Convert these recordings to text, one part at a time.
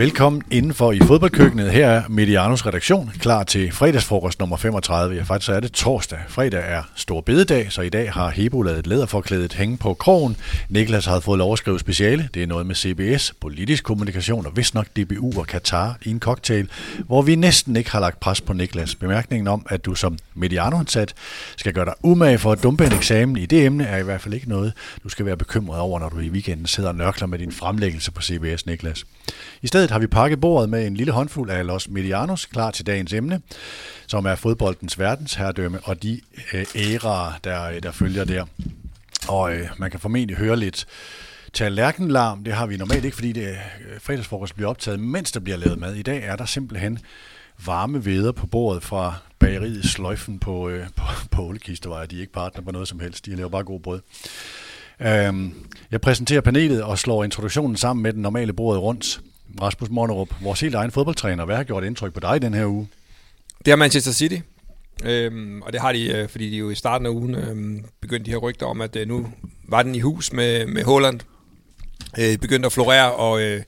Velkommen indenfor i fodboldkøkkenet. Her er Medianos redaktion klar til fredagsfrokost nummer 35. Ja, faktisk så er det torsdag. Fredag er stor bededag, så i dag har Hebo lavet læderforklædet hænge på krogen. Niklas har fået lov at skrive speciale. Det er noget med CBS, politisk kommunikation og vist nok DBU og Katar i en cocktail, hvor vi næsten ikke har lagt pres på Niklas. Bemærkningen om, at du som Mediano-ansat skal gøre dig umage for at dumpe en eksamen i det emne, er i hvert fald ikke noget, du skal være bekymret over, når du i weekenden sidder og nørkler med din fremlæggelse på CBS, Niklas. I stedet har vi pakket bordet med en lille håndfuld af Los Medianos klar til dagens emne, som er fodboldens verdensherredømme og de øh, æraer, der, øh, der følger der. Og øh, man kan formentlig høre lidt tallerkenlarm. Det har vi normalt ikke, fordi det øh, fredagsfrokost bliver optaget, mens der bliver lavet mad. I dag er der simpelthen varme veder på bordet fra bageriet Sløjfen på, øh, på, på Ålekistevej. De er ikke partner på noget som helst. De laver bare god brød. Øhm, jeg præsenterer panelet og slår introduktionen sammen med den normale bordet rundt. Rasmus Monerup, vores helt egen fodboldtræner. Hvad har gjort indtryk på dig den her uge? Det er Manchester City. Øhm, og det har de, øh, fordi de jo i starten af ugen øhm, begyndte de her rygter om, at øh, nu var den i hus med, med Holland. Øh, begyndte at florere, og øh,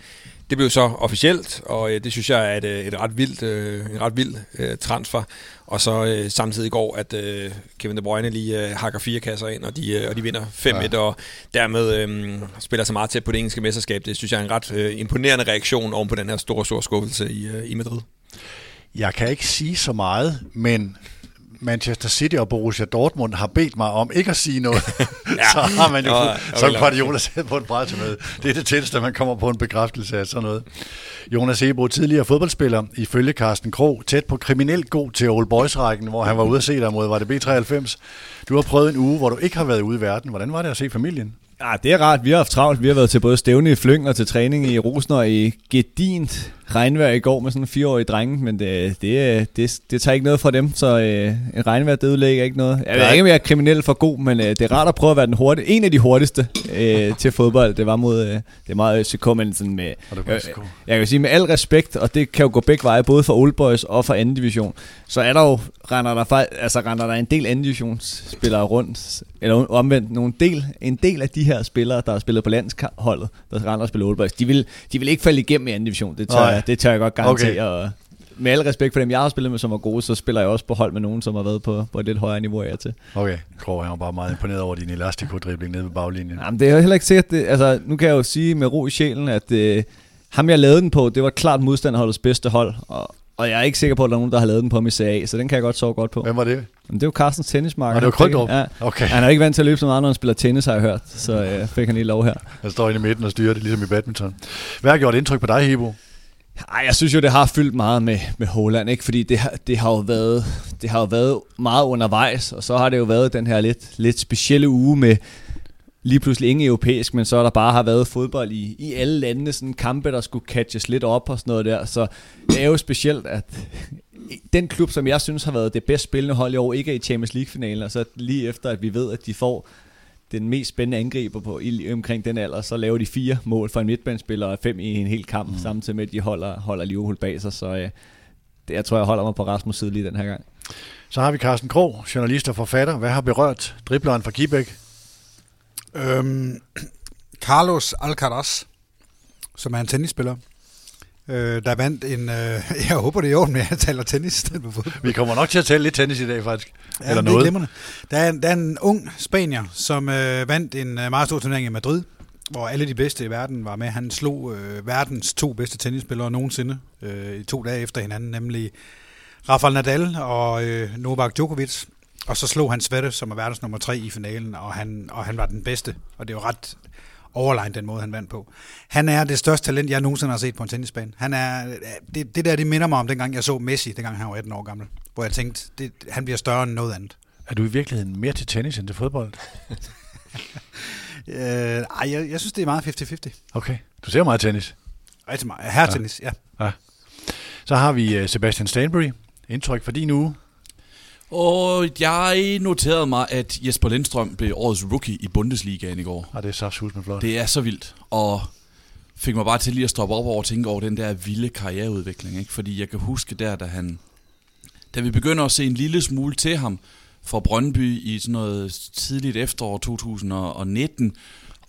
det blev så officielt, og øh, det synes jeg er et, øh, et ret vildt, øh, en ret vild øh, transfer. Og så øh, samtidig i går, at øh, Kevin De Bruyne lige øh, hakker fire kasser ind, og de, øh, og de vinder 5-1, ja. og dermed øh, spiller så meget tæt på det engelske mesterskab. Det synes jeg er en ret øh, imponerende reaktion oven på den her store, store skuffelse i, øh, i Madrid. Jeg kan ikke sige så meget, men Manchester City og Borussia Dortmund har bedt mig om ikke at sige noget, ja. så har man jo ja, som Guardiola på en med. Det er det tætteste, man kommer på en bekræftelse af sådan noget. Jonas Ebro, tidligere fodboldspiller, ifølge Carsten Krog, tæt på kriminelt god til Old Boys-rækken, hvor han var ude at se dig mod, var det B93. Du har prøvet en uge, hvor du ikke har været ude i verden. Hvordan var det at se familien? Ja, det er rart. Vi har haft travlt. Vi har været til både stævne i Flyng og til træning i Rosen og i gedint regnvejr i går med sådan en fireårig dreng, men det, det, det, det tager ikke noget fra dem, så øh, en regnvejr, det udlægger ikke noget. Jeg ved ikke, om jeg er kriminel for god, men øh, det er rart at prøve at være den hurtige, en af de hurtigste øh, til fodbold. Det var mod, øh, det er meget FCK, men sådan med, øh, jeg kan sige med al respekt, og det kan jo gå begge veje, både for Old Boys og for anden division, så er der jo, render der, altså, render der en del anden divisionsspillere rundt, eller omvendt, nogle del, en del af de her spillere, der har spillet på landsholdet, der render og spiller Old Boys, de vil, de vil ikke falde igennem i anden division, det tør, jeg, det tør jeg godt garantere. Okay. Og med al respekt for dem, jeg har spillet med, som var gode, så spiller jeg også på hold med nogen, som har været på, på et lidt højere niveau af til. Okay, Krog, han var bare meget imponeret over din elastico-dribling nede ved baglinjen. Jamen, det er heller ikke sikkert, det, altså, nu kan jeg jo sige med ro i sjælen, at øh, ham jeg lavede den på, det var klart modstanderholdets bedste hold, og, og jeg er ikke sikker på, at der er nogen, der har lavet den på med CA, så den kan jeg godt sove godt på. Hvem var det? Men det var Carstens tennismarker. Og det var Krydrup? Ja. Okay. Han er ikke vant til at løbe så meget, når han spiller tennis, har jeg hørt. Så øh, fik han lige lov her. Han står inde i midten og styrer det, ligesom i badminton. Hvad har gjort indtryk på dig, Hebo? Ej, jeg synes jo, det har fyldt meget med, med Holland, ikke? fordi det, har, det, har jo været, det har jo været meget undervejs, og så har det jo været den her lidt, lidt specielle uge med lige pludselig ingen europæisk, men så der bare har været fodbold i, i alle landene, sådan kampe, der skulle catches lidt op og sådan noget der, så det er jo specielt, at den klub, som jeg synes har været det bedst spillende hold i år, ikke er i Champions League-finalen, og så lige efter, at vi ved, at de får den mest spændende angriber på i, omkring den alder, så laver de fire mål for en midtbanespiller og fem i en hel kamp, mm. samtidig med, at de holder, holder Liverpool bag sig. Så øh, det, jeg tror, jeg holder mig på Rasmus side lige den her gang. Så har vi Carsten Krog, journalist og forfatter. Hvad har berørt dribleren fra Kibæk? Øhm, Carlos Alcaraz, som er en tennisspiller, øh, der vandt en... Øh, jeg håber, det er i orden, med at taler tennis. Vi kommer nok til at tale lidt tennis i dag, faktisk. Ja, Eller noget. Det er der er, der er en ung spanier, som øh, vandt en øh, meget stor turnering i Madrid, hvor alle de bedste i verden var med. Han slog øh, verdens to bedste tennisspillere nogensinde øh, i to dage efter hinanden, nemlig Rafael Nadal og øh, Novak Djokovic. Og så slog han Sverre, som er verdens nummer tre i finalen, og han, og han var den bedste. Og det er jo ret overlegnet den måde, han vandt på. Han er det største talent, jeg nogensinde har set på en tennisbane. Han er, det, det der, det minder mig om dengang, jeg så Messi, dengang han var 18 år gammel. Hvor jeg tænkte, det, han bliver større end noget andet. Er du i virkeligheden mere til tennis end til fodbold? øh, ej, jeg, jeg synes, det er meget 50-50. Okay. Du ser meget tennis? Rigtig meget. Herretennis, ja. ja. ja. Så har vi øh, Sebastian Stanbury. Indtryk for din uge? Og jeg noterede mig, at Jesper Lindstrøm blev årets rookie i Bundesligaen i går. Ja, det er så med flot. Det er så vildt. Og fik mig bare til lige at stoppe op over og tænke over den der vilde karriereudvikling. Ikke? Fordi jeg kan huske der, da han... Da vi begynder at se en lille smule til ham fra Brøndby i sådan noget tidligt efterår 2019,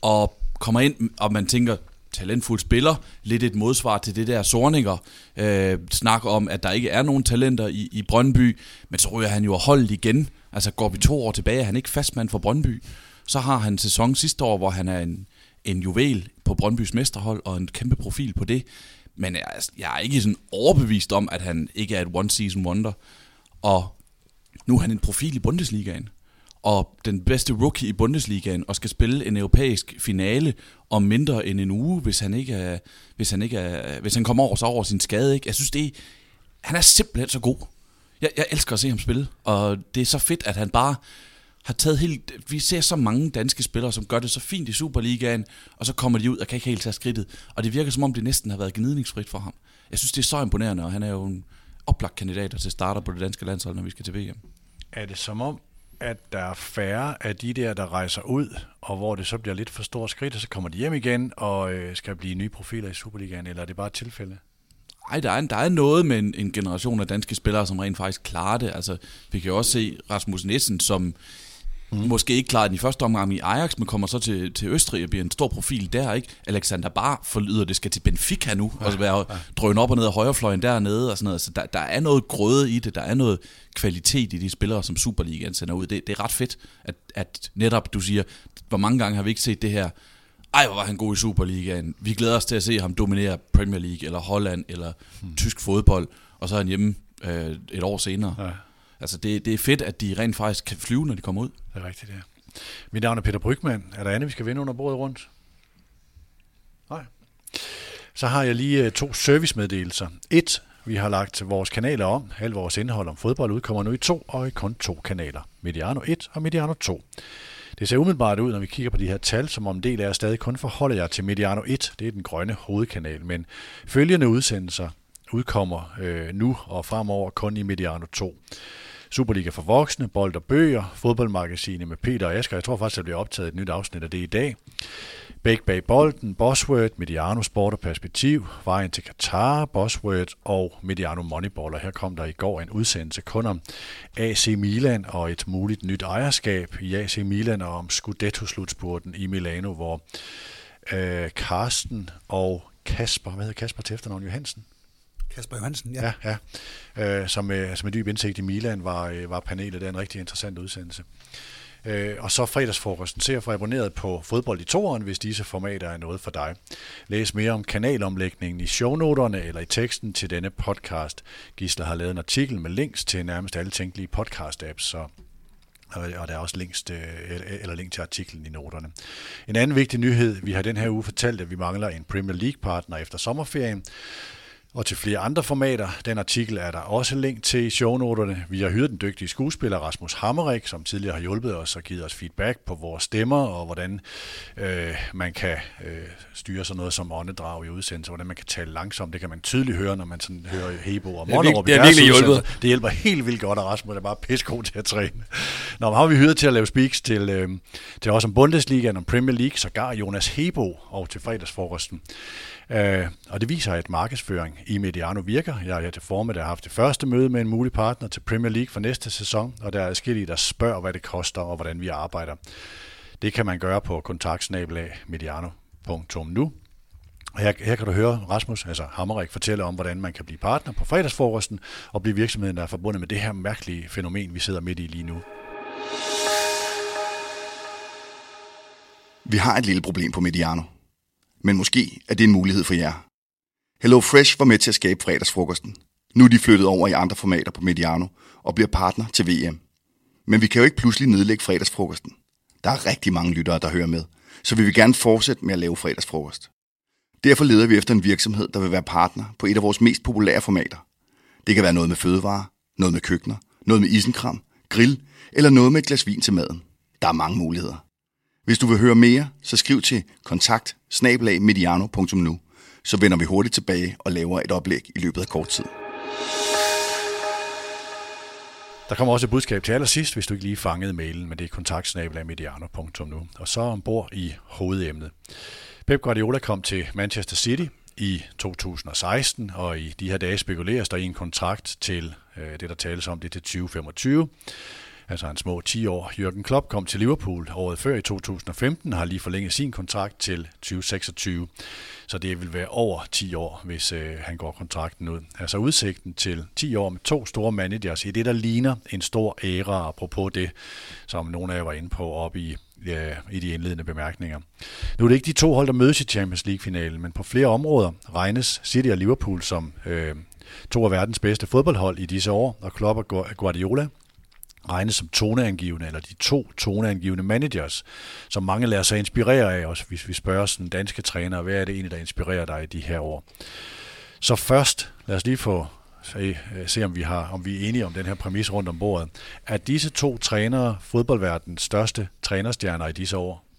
og kommer ind, og man tænker, talentfuld spiller. Lidt et modsvar til det der Sorninger øh, snak om, at der ikke er nogen talenter i, i Brøndby. Men så ryger han jo holdet igen. Altså går vi to år tilbage, er han ikke fastmand for Brøndby. Så har han en sæson sidste år, hvor han er en, en juvel på Brøndbys mesterhold og en kæmpe profil på det. Men jeg, jeg er ikke sådan overbevist om, at han ikke er et one-season wonder. Og nu er han en profil i Bundesligaen og den bedste rookie i Bundesligaen og skal spille en europæisk finale om mindre end en uge, hvis han ikke er, hvis han ikke er, hvis han kommer over sig over sin skade, ikke? Jeg synes det er, han er simpelthen så god. Jeg, jeg elsker at se ham spille, og det er så fedt at han bare har taget helt... Vi ser så mange danske spillere, som gør det så fint i Superligaen, og så kommer de ud og kan ikke helt tage skridtet. Og det virker som om, det næsten har været gnidningsfrit for ham. Jeg synes, det er så imponerende, og han er jo en oplagt kandidat til starter på det danske landshold, når vi skal til VM. Er det som om, at der er færre af de der, der rejser ud, og hvor det så bliver lidt for store skridt, og så kommer de hjem igen og øh, skal blive nye profiler i Superligaen, eller er det bare et tilfælde? Ej, der er, der er noget med en, en generation af danske spillere, som rent faktisk klarer det. Altså, vi kan jo også se Rasmus Nissen, som Mm. Måske ikke klaret den i første omgang i Ajax, men kommer så til, til Østrig og bliver en stor profil der, ikke? Alexander Bar forlyder, det skal til Benfica nu, ja, og så være ja. drøn op og ned af højrefløjen dernede og sådan noget. Så der, der er noget grøde i det, der er noget kvalitet i de spillere, som Superligaen sender ud. Det, det er ret fedt, at, at netop du siger, hvor mange gange har vi ikke set det her, ej, hvor var han god i Superligaen. Vi glæder os til at se ham dominere Premier League, eller Holland, eller hmm. tysk fodbold, og så er han hjemme øh, et år senere. Ja. Altså, det, det er fedt, at de rent faktisk kan flyve, når de kommer ud. Det er rigtigt, ja. Mit navn er Peter Brygman. Er der andet, vi skal vinde under bordet rundt? Nej. Så har jeg lige øh, to servicemeddelelser. Et, vi har lagt vores kanaler om. Al vores indhold om fodbold udkommer nu i to, og i kun to kanaler. Mediano 1 og Mediano 2. Det ser umiddelbart ud, når vi kigger på de her tal, som om en del af jer stadig kun forholder jer til Mediano 1. Det er den grønne hovedkanal, men følgende udsendelser udkommer øh, nu og fremover kun i Mediano 2. Superliga for voksne, bold og bøger, fodboldmagasinet med Peter og Asger. Jeg tror faktisk, der bliver optaget et nyt afsnit af det i dag. Bæk bag bolden, Bosworth, Mediano Sport og Perspektiv, Vejen til Katar, Bosworth og Mediano Moneyball. Og her kom der i går en udsendelse kun om AC Milan og et muligt nyt ejerskab i AC Milan og om Scudetto-slutspurten i Milano, hvor øh, Karsten og Kasper, hvad hedder Kasper til efternavn Johansen? Kasper Johansen, ja. Ja, ja. Øh, som, øh, som en dyb indsigt i Milan var, øh, var panelet. Det er en rigtig interessant udsendelse. Øh, og så fredagsfrokosten. Se at få abonneret på Fodbold i toeren, hvis disse formater er noget for dig. Læs mere om kanalomlægningen i shownoterne eller i teksten til denne podcast. Gisler har lavet en artikel med links til nærmest alle tænkelige podcast-apps, så og der er også links til, eller link til artiklen i noterne. En anden vigtig nyhed, vi har den her uge fortalt, at vi mangler en Premier League-partner efter sommerferien og til flere andre formater. Den artikel er der også link til i shownoterne. Vi har hyret den dygtige skuespiller Rasmus Hammerik, som tidligere har hjulpet os og givet os feedback på vores stemmer, og hvordan øh, man kan øh, styre sådan noget som åndedrag i udsendelse, hvordan man kan tale langsomt. Det kan man tydeligt høre, når man sådan hører Hebo og Monderup. Det er virkelig hjulpet. Det hjælper helt vildt godt, og Rasmus er bare pissegod til at træne. Nå, men har vi hyret til at lave speaks til, øh, til os om Bundesliga og Premier League, sågar Jonas Hebo og til fredagsfrokosten. Øh, og det viser, at markedsføring i Mediano virker. Jeg har til formiddag haft det første møde med en mulig partner til Premier League for næste sæson, og der er forskellige, der spørger, hvad det koster og hvordan vi arbejder. Det kan man gøre på kontaktsnabelag.mediano.nu. Og her, her kan du høre Rasmus, altså Hammerik, fortælle om, hvordan man kan blive partner på fredagsforresten og blive virksomheden, der er forbundet med det her mærkelige fænomen, vi sidder midt i lige nu. Vi har et lille problem på Mediano men måske er det en mulighed for jer. Hello Fresh var med til at skabe fredagsfrokosten. Nu er de flyttet over i andre formater på Mediano og bliver partner til VM. Men vi kan jo ikke pludselig nedlægge fredagsfrokosten. Der er rigtig mange lyttere, der hører med, så vi vil gerne fortsætte med at lave fredagsfrokost. Derfor leder vi efter en virksomhed, der vil være partner på et af vores mest populære formater. Det kan være noget med fødevarer, noget med køkkener, noget med isenkram, grill eller noget med et glas vin til maden. Der er mange muligheder. Hvis du vil høre mere, så skriv til kontakt mediano.nu, så vender vi hurtigt tilbage og laver et oplæg i løbet af kort tid. Der kommer også et budskab til allersidst, hvis du ikke lige fangede mailen, men det er kontaktsnabelag.mediano.nu. Og så ombord i hovedemnet. Pep Guardiola kom til Manchester City i 2016, og i de her dage spekuleres der i en kontrakt til øh, det, der tales om, det til 2025 altså han små 10 år. Jürgen Klopp kom til Liverpool året før i 2015 og har lige forlænget sin kontrakt til 2026. Så det vil være over 10 år, hvis øh, han går kontrakten ud. Altså udsigten til 10 år med to store managers i det, der ligner en stor æra, apropos det, som nogle af jer var inde på op i ja, i de indledende bemærkninger. Nu er det ikke de to hold, der mødes i Champions League-finalen, men på flere områder regnes City og Liverpool som øh, to af verdens bedste fodboldhold i disse år, og Klopp og Guardiola regnes som toneangivende, eller de to toneangivende managers, som mange lader sig inspirere af os, hvis vi spørger sådan danske træner, hvad er det egentlig, der inspirerer dig i de her år. Så først, lad os lige få se, øh, se om vi har om vi er enige om den her præmis rundt om bordet. Er disse to trænere fodboldverdens største trænerstjerner i disse år?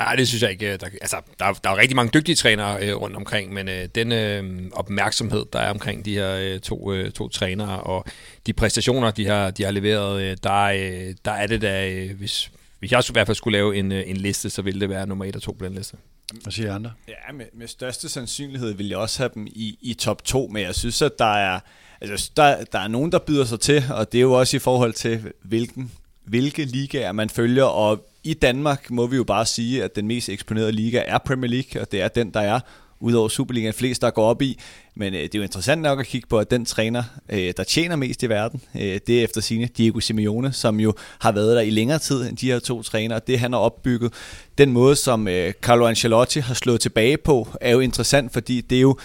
Ja, det synes jeg ikke. Der, altså, der, der er rigtig mange dygtige trænere øh, rundt omkring, men øh, den øh, opmærksomhed, der er omkring de her øh, to, øh, to trænere, og de præstationer, de har, de har leveret, øh, der, øh, der er det da, øh, hvis, hvis jeg i hvert fald skulle lave en, øh, en liste, så ville det være nummer et og to på den liste. Hvad siger andre? Ja, med, med største sandsynlighed vil jeg også have dem i, i top 2, men jeg synes, at der er, altså, der, der er nogen, der byder sig til, og det er jo også i forhold til, hvilken, hvilke ligaer man følger, og i Danmark må vi jo bare sige, at den mest eksponerede liga er Premier League, og det er den, der er udover Superligaen flest, der går op i. Men øh, det er jo interessant nok at kigge på, at den træner, øh, der tjener mest i verden, øh, det er efter sine Diego Simeone, som jo har været der i længere tid end de her to trænere. Det han har opbygget, den måde, som øh, Carlo Ancelotti har slået tilbage på, er jo interessant, fordi det er jo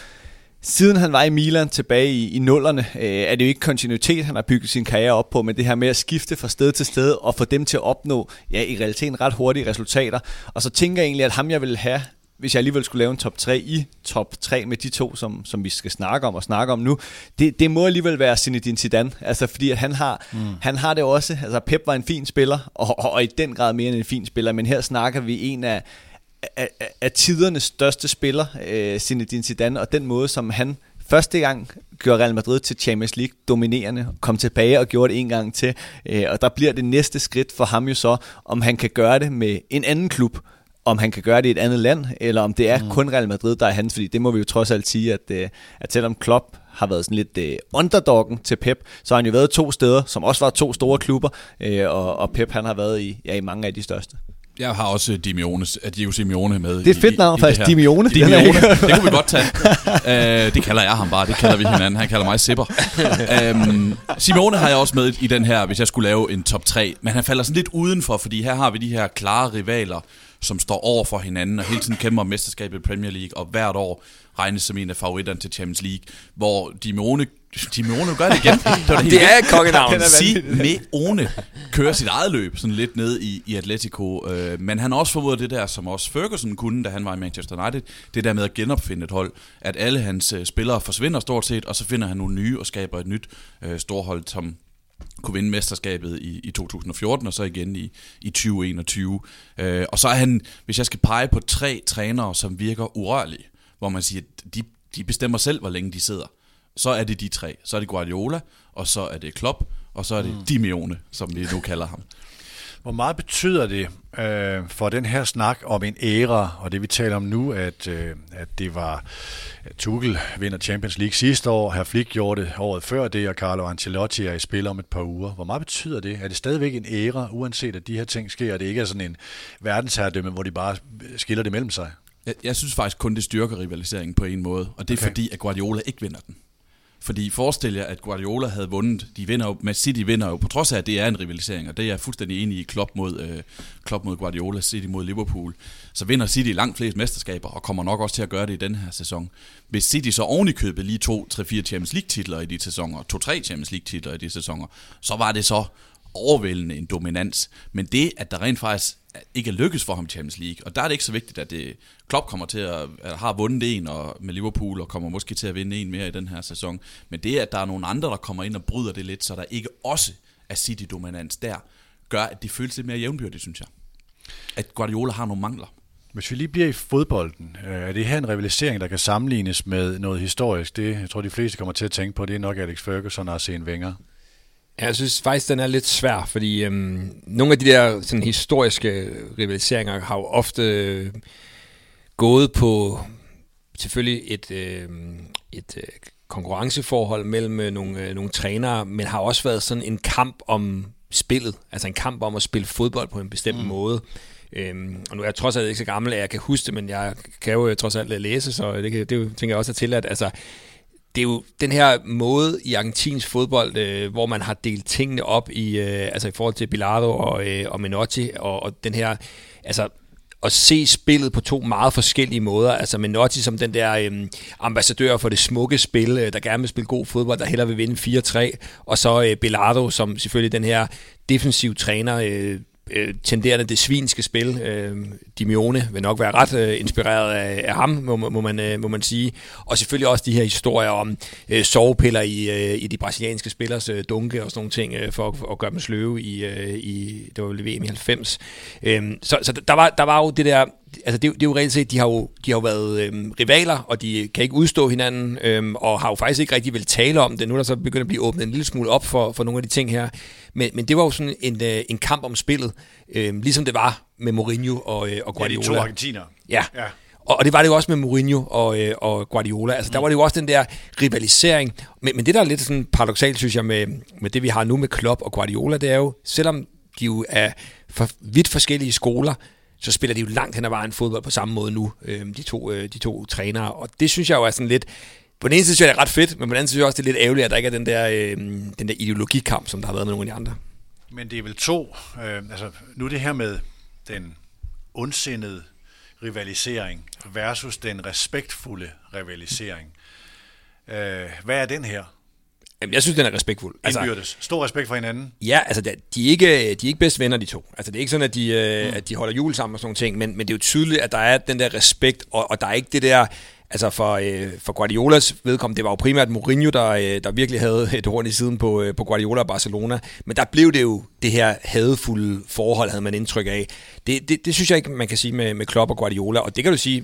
Siden han var i Milan tilbage i, i nullerne, øh, er det jo ikke kontinuitet, han har bygget sin karriere op på, men det her med at skifte fra sted til sted og få dem til at opnå, ja, i realiteten ret hurtige resultater. Og så tænker jeg egentlig, at ham jeg vil have, hvis jeg alligevel skulle lave en top 3 i top 3 med de to, som, som vi skal snakke om og snakke om nu, det, det må alligevel være Zinedine Zidane, altså fordi at han har, mm. han har det også, altså Pep var en fin spiller, og, og, og i den grad mere end en fin spiller, men her snakker vi en af, af, af tidernes største spiller, øh, Zinedine Zidane, og den måde, som han første gang gjorde Real Madrid til Champions League dominerende, kom tilbage og gjorde det en gang til, øh, og der bliver det næste skridt for ham jo så, om han kan gøre det med en anden klub, om han kan gøre det i et andet land, eller om det er mm. kun Real Madrid, der er hans, fordi det må vi jo trods alt sige, at, øh, at selvom Klopp har været sådan lidt uh, underdoggen til Pep, så har han jo været to steder, som også var to store klubber, uh, og, og Pep han har været i, ja, i mange af de største. Jeg har også Dimione, Diego Simeone med. Det er et fedt navn faktisk, Dimione. Dimione, det kunne vi godt tage. uh, det kalder jeg ham bare, det kalder vi hinanden. Han kalder mig Sipper. um, Simeone har jeg også med i den her, hvis jeg skulle lave en top 3. Men han falder sådan lidt udenfor, fordi her har vi de her klare rivaler, som står over for hinanden og hele tiden kæmper om mesterskabet i Premier League, og hvert år regnes som en af favoritterne til Champions League, hvor Dimeone Simeone gør det igen. Det, var det, det er kongenavn. Simeone kører sit eget løb sådan lidt ned i, i Atletico. Øh, men han har også formået det der, som også Ferguson kunne, da han var i Manchester United. Det der med at genopfinde et hold. At alle hans øh, spillere forsvinder stort set, og så finder han nogle nye og skaber et nyt øh, storhold, som kunne vinde mesterskabet i, i 2014, og så igen i, i 2021. Øh, og så er han, hvis jeg skal pege på tre trænere, som virker urørlige, hvor man siger, at de, de bestemmer selv, hvor længe de sidder så er det de tre. Så er det Guardiola, og så er det Klopp, og så er det mm. Dimeone, som vi nu kalder ham. Hvor meget betyder det øh, for den her snak om en æra, og det vi taler om nu, at, øh, at det var at Tuchel vinder Champions League sidste år, Herr Flick gjorde det året før det, og Carlo Ancelotti er i spil om et par uger. Hvor meget betyder det? Er det stadigvæk en æra, uanset at de her ting sker, og det ikke er sådan en verdensherredømme, hvor de bare skiller det mellem sig? Jeg, jeg synes faktisk kun, det styrker rivaliseringen på en måde, og det er okay. fordi, at Guardiola ikke vinder den. Fordi forestil jer, at Guardiola havde vundet. De vinder jo, Man City vinder jo, på trods af, at det er en rivalisering, og det er jeg fuldstændig enig i, Klopp mod, øh, Klopp mod Guardiola, City mod Liverpool. Så vinder City langt flest mesterskaber, og kommer nok også til at gøre det i den her sæson. Hvis City så oven købet lige to, tre, fire Champions League titler i de sæsoner, to, tre Champions League titler i de sæsoner, så var det så overvældende en dominans. Men det, at der rent faktisk ikke er lykkes for ham i Champions League, og der er det ikke så vigtigt, at det, Klopp kommer til at, at har vundet en og, med Liverpool, og kommer måske til at vinde en mere i den her sæson. Men det, at der er nogle andre, der kommer ind og bryder det lidt, så der ikke også er City-dominans der, gør, at det føles lidt mere jævnbyrdigt, synes jeg. At Guardiola har nogle mangler. Hvis vi lige bliver i fodbolden, øh, er det her en rivalisering, der kan sammenlignes med noget historisk? Det, jeg tror, de fleste kommer til at tænke på, det er nok Alex Ferguson og Arsene Wenger. Jeg synes faktisk, den er lidt svær, fordi øhm, nogle af de der sådan, historiske rivaliseringer har jo ofte øh, gået på selvfølgelig et, øh, et øh, konkurrenceforhold mellem øh, nogle, øh, nogle trænere, men har også været sådan en kamp om spillet. Altså en kamp om at spille fodbold på en bestemt mm. måde. Øhm, og nu er jeg trods alt ikke så gammel, at jeg kan huske det, men jeg kan jo øh, trods alt læse, så det, kan, det tænker jeg også er til, at altså, det er jo den her måde i argentinsk fodbold, øh, hvor man har delt tingene op i, øh, altså i forhold til Bilardo og, øh, og Menotti, og, og den her, altså at se spillet på to meget forskellige måder. Altså Menotti som den der øhm, ambassadør for det smukke spil, øh, der gerne vil spille god fodbold, der hellere vil vinde 4-3, og så øh, Bilardo som selvfølgelig den her defensiv træner, øh, øh, tenderende det svinske spil. Øh, Dimione vil nok være ret øh, inspireret af, af ham, må, må, man, øh, må man sige. Og selvfølgelig også de her historier om øh, sovepiller i, øh, i de brasilianske spillers øh, dunke og sådan nogle ting, øh, for, for at gøre dem sløve i, øh, i det var VM i 90. Øh, så så der, var, der var jo det der altså det, det er jo reelt set, de har jo, de har jo været øhm, rivaler, og de kan ikke udstå hinanden, øhm, og har jo faktisk ikke rigtig vil tale om det. Nu er der så begyndt at blive åbnet en lille smule op for, for nogle af de ting her. Men, men det var jo sådan en, øh, en kamp om spillet, øhm, ligesom det var med Mourinho og, øh, og Guardiola. Ja, de to argentiner. Ja. ja. Og, og det var det jo også med Mourinho og, øh, og Guardiola. Altså, mm. der var det jo også den der rivalisering. Men, men det, der er lidt sådan paradoxalt, synes jeg, med, med det, vi har nu med Klopp og Guardiola, det er jo, selvom de jo er for vidt forskellige skoler, så spiller de jo langt hen ad vejen fodbold på samme måde nu, øh, de, to, øh, de to trænere. Og det synes jeg jo er sådan lidt... På den ene side synes jeg, det er ret fedt, men på den anden side synes jeg også, det er lidt ærgerligt, at der ikke er den der, øh, den der ideologikamp, som der har været med nogle af de andre. Men det er vel to... Øh, altså, nu det her med den ondsindede rivalisering versus den respektfulde rivalisering. Øh, hvad er den her? Jamen, jeg synes, den er respektfuld. Altså, Indbyrdes. Stor respekt for hinanden. Ja, altså, de er ikke, de er ikke bedst venner, de to. Altså, det er ikke sådan, at de, øh, mm. at de holder jul sammen og sådan nogle ting, men, men det er jo tydeligt, at der er den der respekt, og, og der er ikke det der... Altså for, øh, for Guardiolas vedkommende, det var jo primært Mourinho, der, øh, der virkelig havde et horn i siden på, øh, på Guardiola og Barcelona. Men der blev det jo det her hadefulde forhold, havde man indtryk af. Det, det, det synes jeg ikke, man kan sige med, med Klopp og Guardiola. Og det kan du sige,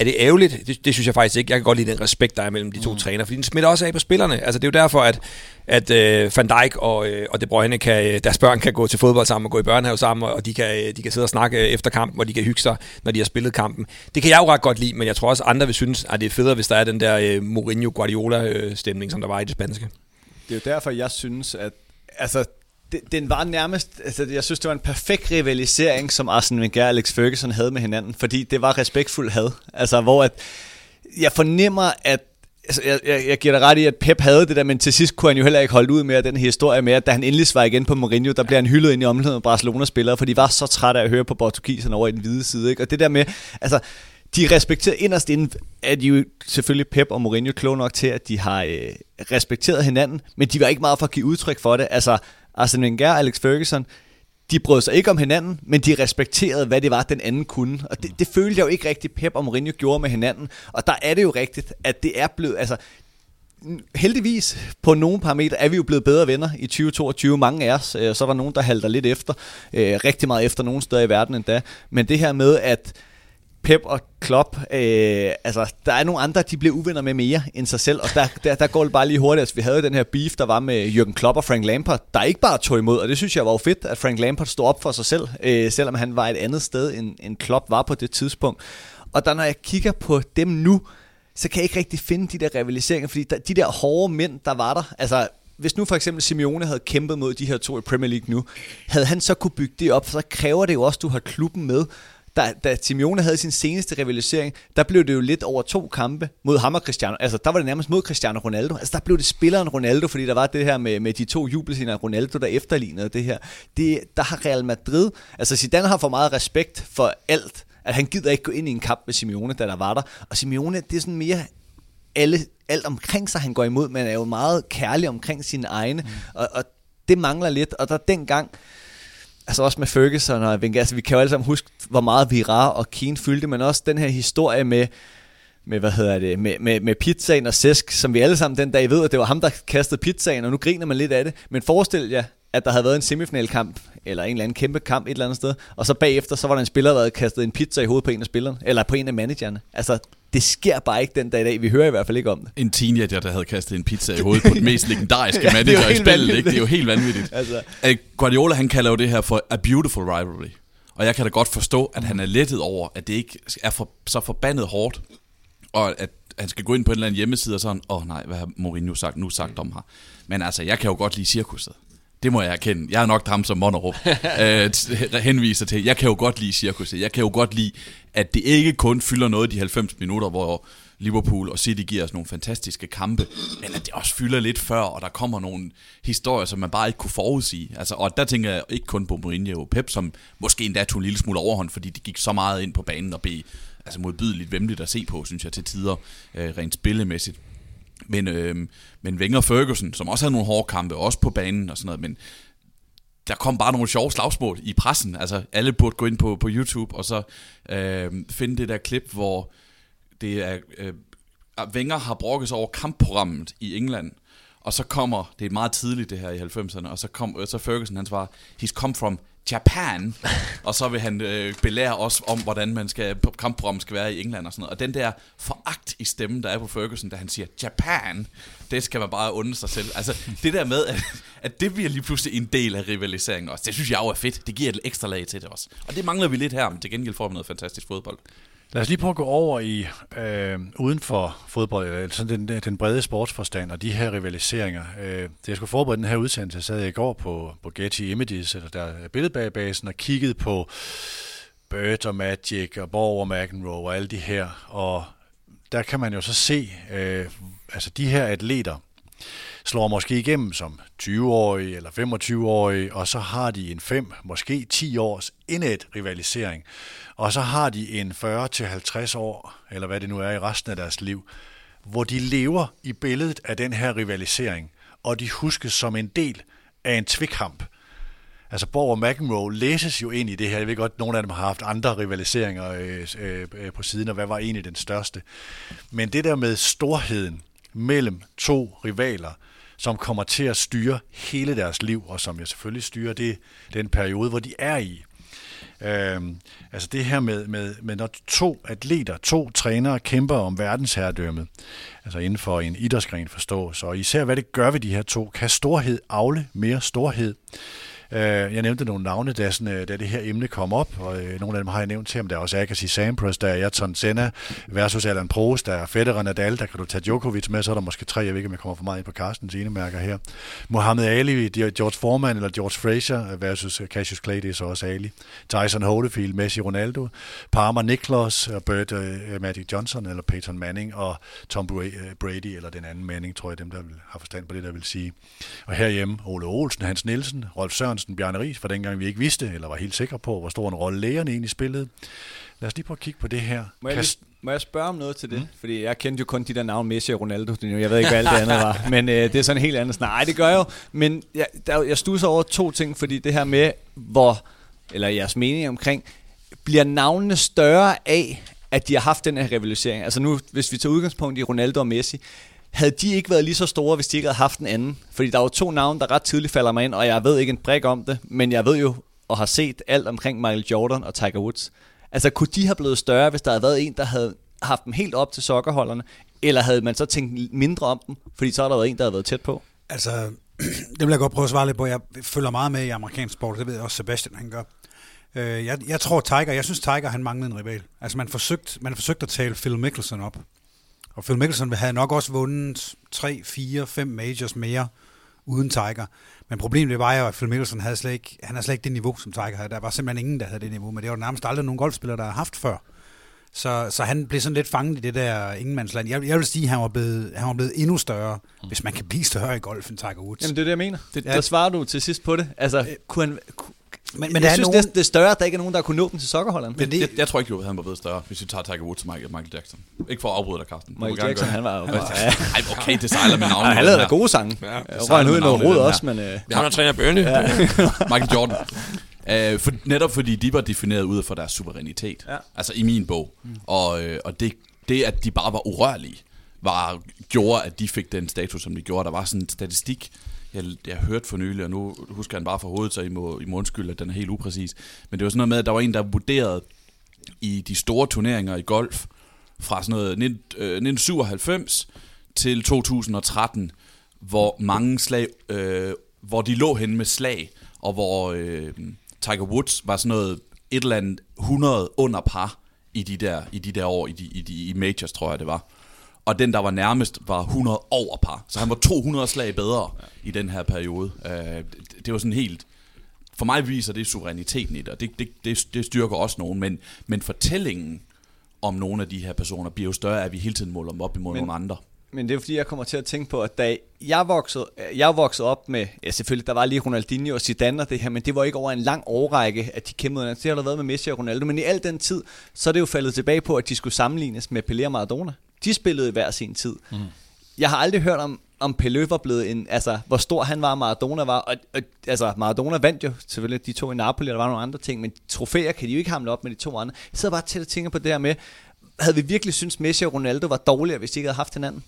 er det ærgerligt? Det, det synes jeg faktisk ikke. Jeg kan godt lide den respekt, der er mellem de to mm. træner, fordi den smitter også af på spillerne. Altså, det er jo derfor, at, at uh, Van Dijk og, uh, og De Bruyne, kan, deres børn kan gå til fodbold sammen og gå i børnehave sammen, og de kan, de kan sidde og snakke efter kampen, og de kan hygge sig, når de har spillet kampen. Det kan jeg jo ret godt lide, men jeg tror også, andre vil synes, at det er federe, hvis der er den der uh, Mourinho-Guardiola-stemning, som der var i det spanske. Det er jo derfor, jeg synes, at altså, den var nærmest, altså jeg synes, det var en perfekt rivalisering, som Arsene Wenger og Alex Ferguson havde med hinanden, fordi det var respektfuld had. Altså, hvor at, jeg fornemmer, at altså, jeg, jeg, jeg giver dig ret i, at Pep havde det der, men til sidst kunne han jo heller ikke holde ud med den historie med, at da han endelig svarer igen på Mourinho, der bliver han hyldet ind i omklædningen af Barcelona-spillere, for de var så trætte af at høre på portugiserne over i den hvide side. Ikke? Og det der med, altså, de respekterer inderst inden, at de jo selvfølgelig Pep og Mourinho kloge nok til, at de har øh, respekteret hinanden, men de var ikke meget for at give udtryk for det. Altså, Arsene Wenger og Alex Ferguson, de brød sig ikke om hinanden, men de respekterede, hvad det var, den anden kunne. Og det, det følte jeg jo ikke rigtig, Pep og Mourinho gjorde med hinanden. Og der er det jo rigtigt, at det er blevet... Altså, heldigvis på nogle parametre er vi jo blevet bedre venner i 2022. Mange af os. Øh, så er der nogen, der halter lidt efter. Øh, rigtig meget efter nogle steder i verden endda. Men det her med, at Pep og Klopp, øh, altså der er nogle andre, de bliver uvenner med mere end sig selv, og der, der, der går det bare lige hurtigt. Altså, vi havde den her beef, der var med Jürgen Klopp og Frank Lampard, der ikke bare tog imod, og det synes jeg var jo fedt, at Frank Lampard stod op for sig selv, øh, selvom han var et andet sted, end, end Klopp var på det tidspunkt. Og der når jeg kigger på dem nu, så kan jeg ikke rigtig finde de der rivaliseringer, fordi der, de der hårde mænd, der var der, altså hvis nu for eksempel Simeone havde kæmpet mod de her to i Premier League nu, havde han så kunne bygge det op, så kræver det jo også, at du har klubben med da, da Simeone havde sin seneste rivalisering, der blev det jo lidt over to kampe mod ham og Cristiano. Altså, der var det nærmest mod Cristiano Ronaldo. Altså, der blev det spilleren Ronaldo, fordi der var det her med, med de to jubelscener af Ronaldo, der efterlignede det her. Det, der har Real Madrid, altså Zidane har for meget respekt for alt, at han gider ikke gå ind i en kamp med Simeone, da der var der. Og Simeone, det er sådan mere alle, alt omkring sig, han går imod, men er jo meget kærlig omkring sine egne. Mm. Og, og det mangler lidt, og der dengang, altså også med Ferguson og Wenger, altså vi kan jo alle sammen huske, hvor meget Vira og Keane fyldte, men også den her historie med, med, hvad hedder det, med, med, med pizzaen og Sesk, som vi alle sammen den dag ved, at det var ham, der kastede pizzaen, og nu griner man lidt af det. Men forestil jer, at der havde været en semifinalkamp, eller en eller anden kæmpe kamp et eller andet sted, og så bagefter, så var der en spiller, der havde kastet en pizza i hovedet på en af spillerne, eller på en af managerne. Altså, det sker bare ikke den dag i dag. Vi hører i hvert fald ikke om det. En teenager, der havde kastet en pizza i hovedet på den mest legendariske ja, manager i spillet. Ikke? Det er jo helt vanvittigt. altså. Guardiola, han kalder jo det her for a beautiful rivalry. Og jeg kan da godt forstå, at han er lettet over, at det ikke er for, så forbandet hårdt, og at han skal gå ind på en eller anden hjemmeside og sådan, åh oh, nej, hvad har Mourinho sagt, nu sagt om her. Men altså, jeg kan jo godt lide cirkuset. Det må jeg erkende. Jeg er nok ham, som Monnerup øh, henviser til. Jeg kan jo godt lide cirkuset. Jeg kan jo godt lide, at det ikke kun fylder noget de 90 minutter, hvor Liverpool og City giver os nogle fantastiske kampe, men at det også fylder lidt før, og der kommer nogle historier, som man bare ikke kunne forudsige. Altså, og der tænker jeg ikke kun på Mourinho og Pep, som måske endda tog en lille smule overhånd, fordi de gik så meget ind på banen og blev altså modbydeligt vemmeligt at se på, synes jeg, til tider, øh, rent spillemæssigt. Men, øh, men Wenger Ferguson, som også havde nogle hårde kampe, også på banen og sådan noget, men der kom bare nogle sjove slagsmål i pressen. Altså, alle burde gå ind på, på YouTube og så øh, finde det der klip, hvor det er... Øh, Wenger har brokket sig over kampprogrammet i England, og så kommer, det er meget tidligt det her i 90'erne, og så, kom, så Ferguson han svarer, he's come from Japan, og så vil han øh, belære os om, hvordan man skal, kampprogrammet skal være i England og sådan noget. Og den der foragt i stemmen, der er på Ferguson, da han siger Japan, det skal man bare undre sig selv. Altså det der med, at, at det bliver lige pludselig en del af rivaliseringen også, det synes jeg jo er fedt. Det giver et ekstra lag til det også. Og det mangler vi lidt her, men til gengæld får vi noget fantastisk fodbold. Lad os lige prøve at gå over i øh, uden for fodbold, eller sådan den, den brede sportsforstand og de her rivaliseringer. Øh, det jeg skulle forberede den her udsendelse, sad jeg i går på, på Getty Images, eller der er billedbagbasen, og kiggede på Bird og Magic og Borg og McEnroe og alle de her. Og der kan man jo så se, øh, altså de her atleter, slår måske igennem som 20-årige eller 25-årige, og så har de en 5, måske 10 års indet rivalisering. Og så har de en 40-50 år, eller hvad det nu er i resten af deres liv, hvor de lever i billedet af den her rivalisering, og de huskes som en del af en tvikkamp. Altså Borg og McEnroe læses jo ind i det her. Jeg ved godt, at nogle af dem har haft andre rivaliseringer øh, øh, øh, på siden, og hvad var egentlig den største. Men det der med storheden mellem to rivaler, som kommer til at styre hele deres liv, og som jeg selvfølgelig styrer det, den periode, hvor de er i. Øh, altså det her med, med, med, når to atleter, to trænere kæmper om verdensherredømmet, altså inden for en idrætsgren forstås, og især hvad det gør ved de her to, kan storhed afle mere storhed. Øh, jeg nævnte nogle navne, da, sådan, øh, da det her emne kom op, og øh, nogle af dem har jeg nævnt til ham. Der er også Agassi Sampras, der er Ayrton Senna versus Alan Prost, der er Federer Nadal, der kan du tage Djokovic med, så er der måske tre, jeg ved ikke, om jeg kommer for meget ind på Carstens enemærker her. Mohamed Ali, George Foreman eller George Fraser versus Cassius Clay, det er så også Ali. Tyson Holyfield, Messi Ronaldo, Palmer Niklas, Bert uh, Magic Johnson eller Peyton Manning og Tom Brady eller den anden Manning, tror jeg, dem der har forstand på det, der vil sige. Og herhjemme Ole Olsen, Hans Nielsen, Rolf Sørensen, Sørensen, Bjarne Ries, for dengang vi ikke vidste, eller var helt sikre på, hvor stor en rolle lægerne egentlig spillede. Lad os lige prøve at kigge på det her. Må jeg, lige, må jeg spørge om noget til det? Mm. Fordi jeg kendte jo kun de der navn Messi og Ronaldo. Jeg ved ikke, hvad alt det andet var. Men øh, det er sådan en helt andet snak. Nej, det gør jeg jo. Men jeg, der, jeg stusser over to ting, fordi det her med, hvor, eller jeres mening omkring, bliver navnene større af, at de har haft den her rivalisering? Altså nu, hvis vi tager udgangspunkt i Ronaldo og Messi, havde de ikke været lige så store, hvis de ikke havde haft en anden? Fordi der er jo to navne, der ret tidligt falder mig ind, og jeg ved ikke en brik om det, men jeg ved jo og har set alt omkring Michael Jordan og Tiger Woods. Altså, kunne de have blevet større, hvis der havde været en, der havde haft dem helt op til sokkerholderne? Eller havde man så tænkt mindre om dem, fordi så har der været en, der havde været tæt på? Altså, det vil jeg godt prøve at svare lidt på. Jeg følger meget med i amerikansk sport, det ved jeg også Sebastian, han gør. Øh, jeg, jeg tror Tiger, jeg synes Tiger, han manglede en rival. Altså man forsøgte, man forsøgte at tale Phil Mickelson op. Og Phil Mickelson havde nok også vundet 3, 4, 5 majors mere uden Tiger. Men problemet var jo, at Phil Mickelson havde slet ikke, han havde slet ikke det niveau, som Tiger havde. Der var simpelthen ingen, der havde det niveau, men det var nærmest aldrig nogen golfspillere, der har haft før. Så, så han blev sådan lidt fanget i det der ingenmandsland. Jeg, jeg vil sige, at han var blevet, han var blevet endnu større, mm. hvis man kan blive større i golf end Tiger Woods. Jamen det er det, jeg mener. Det, ja. Der svarer du til sidst på det. Altså, øh, kunne han, men, men jeg synes, nogen... det, er, større, at der ikke er nogen, der kunne nå dem til sokkerholderen. Men det... jeg, jeg, tror ikke, at han var blevet større, hvis vi tager Tiger Woods og Michael, Michael Jackson. Ikke for at afbryde dig, Carsten. Michael Jackson, han var jo bare... Ja. Ej, okay, det sejler med navnet. han lavede gode sange. Ja, jeg var han ud i noget råd også, men... Uh... Han har træner Burnley. Ja. Michael Jordan. Uh, for, netop fordi de var defineret ud fra deres suverænitet. Ja. Altså i min bog. Mm. Og, uh, og det, det, at de bare var urørlige, var, gjorde, at de fik den status, som de gjorde. Der var sådan en statistik, jeg, jeg hørte for nylig, og nu husker han bare for hovedet, så I må, I må undskylde, at den er helt upræcis. Men det var sådan noget med, at der var en, der vurderede i de store turneringer i golf, fra sådan noget 19, øh, 1997 til 2013, hvor mange slag, øh, hvor de lå henne med slag, og hvor øh, Tiger Woods var sådan noget et eller andet 100 under par i de der, i de der år, i, de, i, de, i majors, tror jeg det var og den, der var nærmest, var 100 over par. Så han var 200 slag bedre ja. i den her periode. Øh, det, det var sådan helt... For mig viser det suveræniteten i det, og det, det, det, det styrker også nogen, men, men fortællingen om nogle af de her personer bliver jo større, at vi hele tiden måler dem op imod Men- nogle andre. Men det er fordi, jeg kommer til at tænke på, at da jeg voksede, jeg voksede op med, ja selvfølgelig, der var lige Ronaldinho og Zidane og det her, men det var ikke over en lang årrække, at de kæmpede. Det har der været med Messi og Ronaldo, men i al den tid, så er det jo faldet tilbage på, at de skulle sammenlignes med Pelé og Maradona. De spillede i hver sin tid. Mm. Jeg har aldrig hørt om, om Pelé var blevet en, altså hvor stor han var, Maradona var, og, og altså Maradona vandt jo selvfølgelig de to i Napoli, og der var nogle andre ting, men trofæer kan de jo ikke hamle op med de to andre. Jeg sidder bare til at tænke på det her med, havde vi virkelig synes Messi og Ronaldo var dårligere, hvis de ikke havde haft hinanden?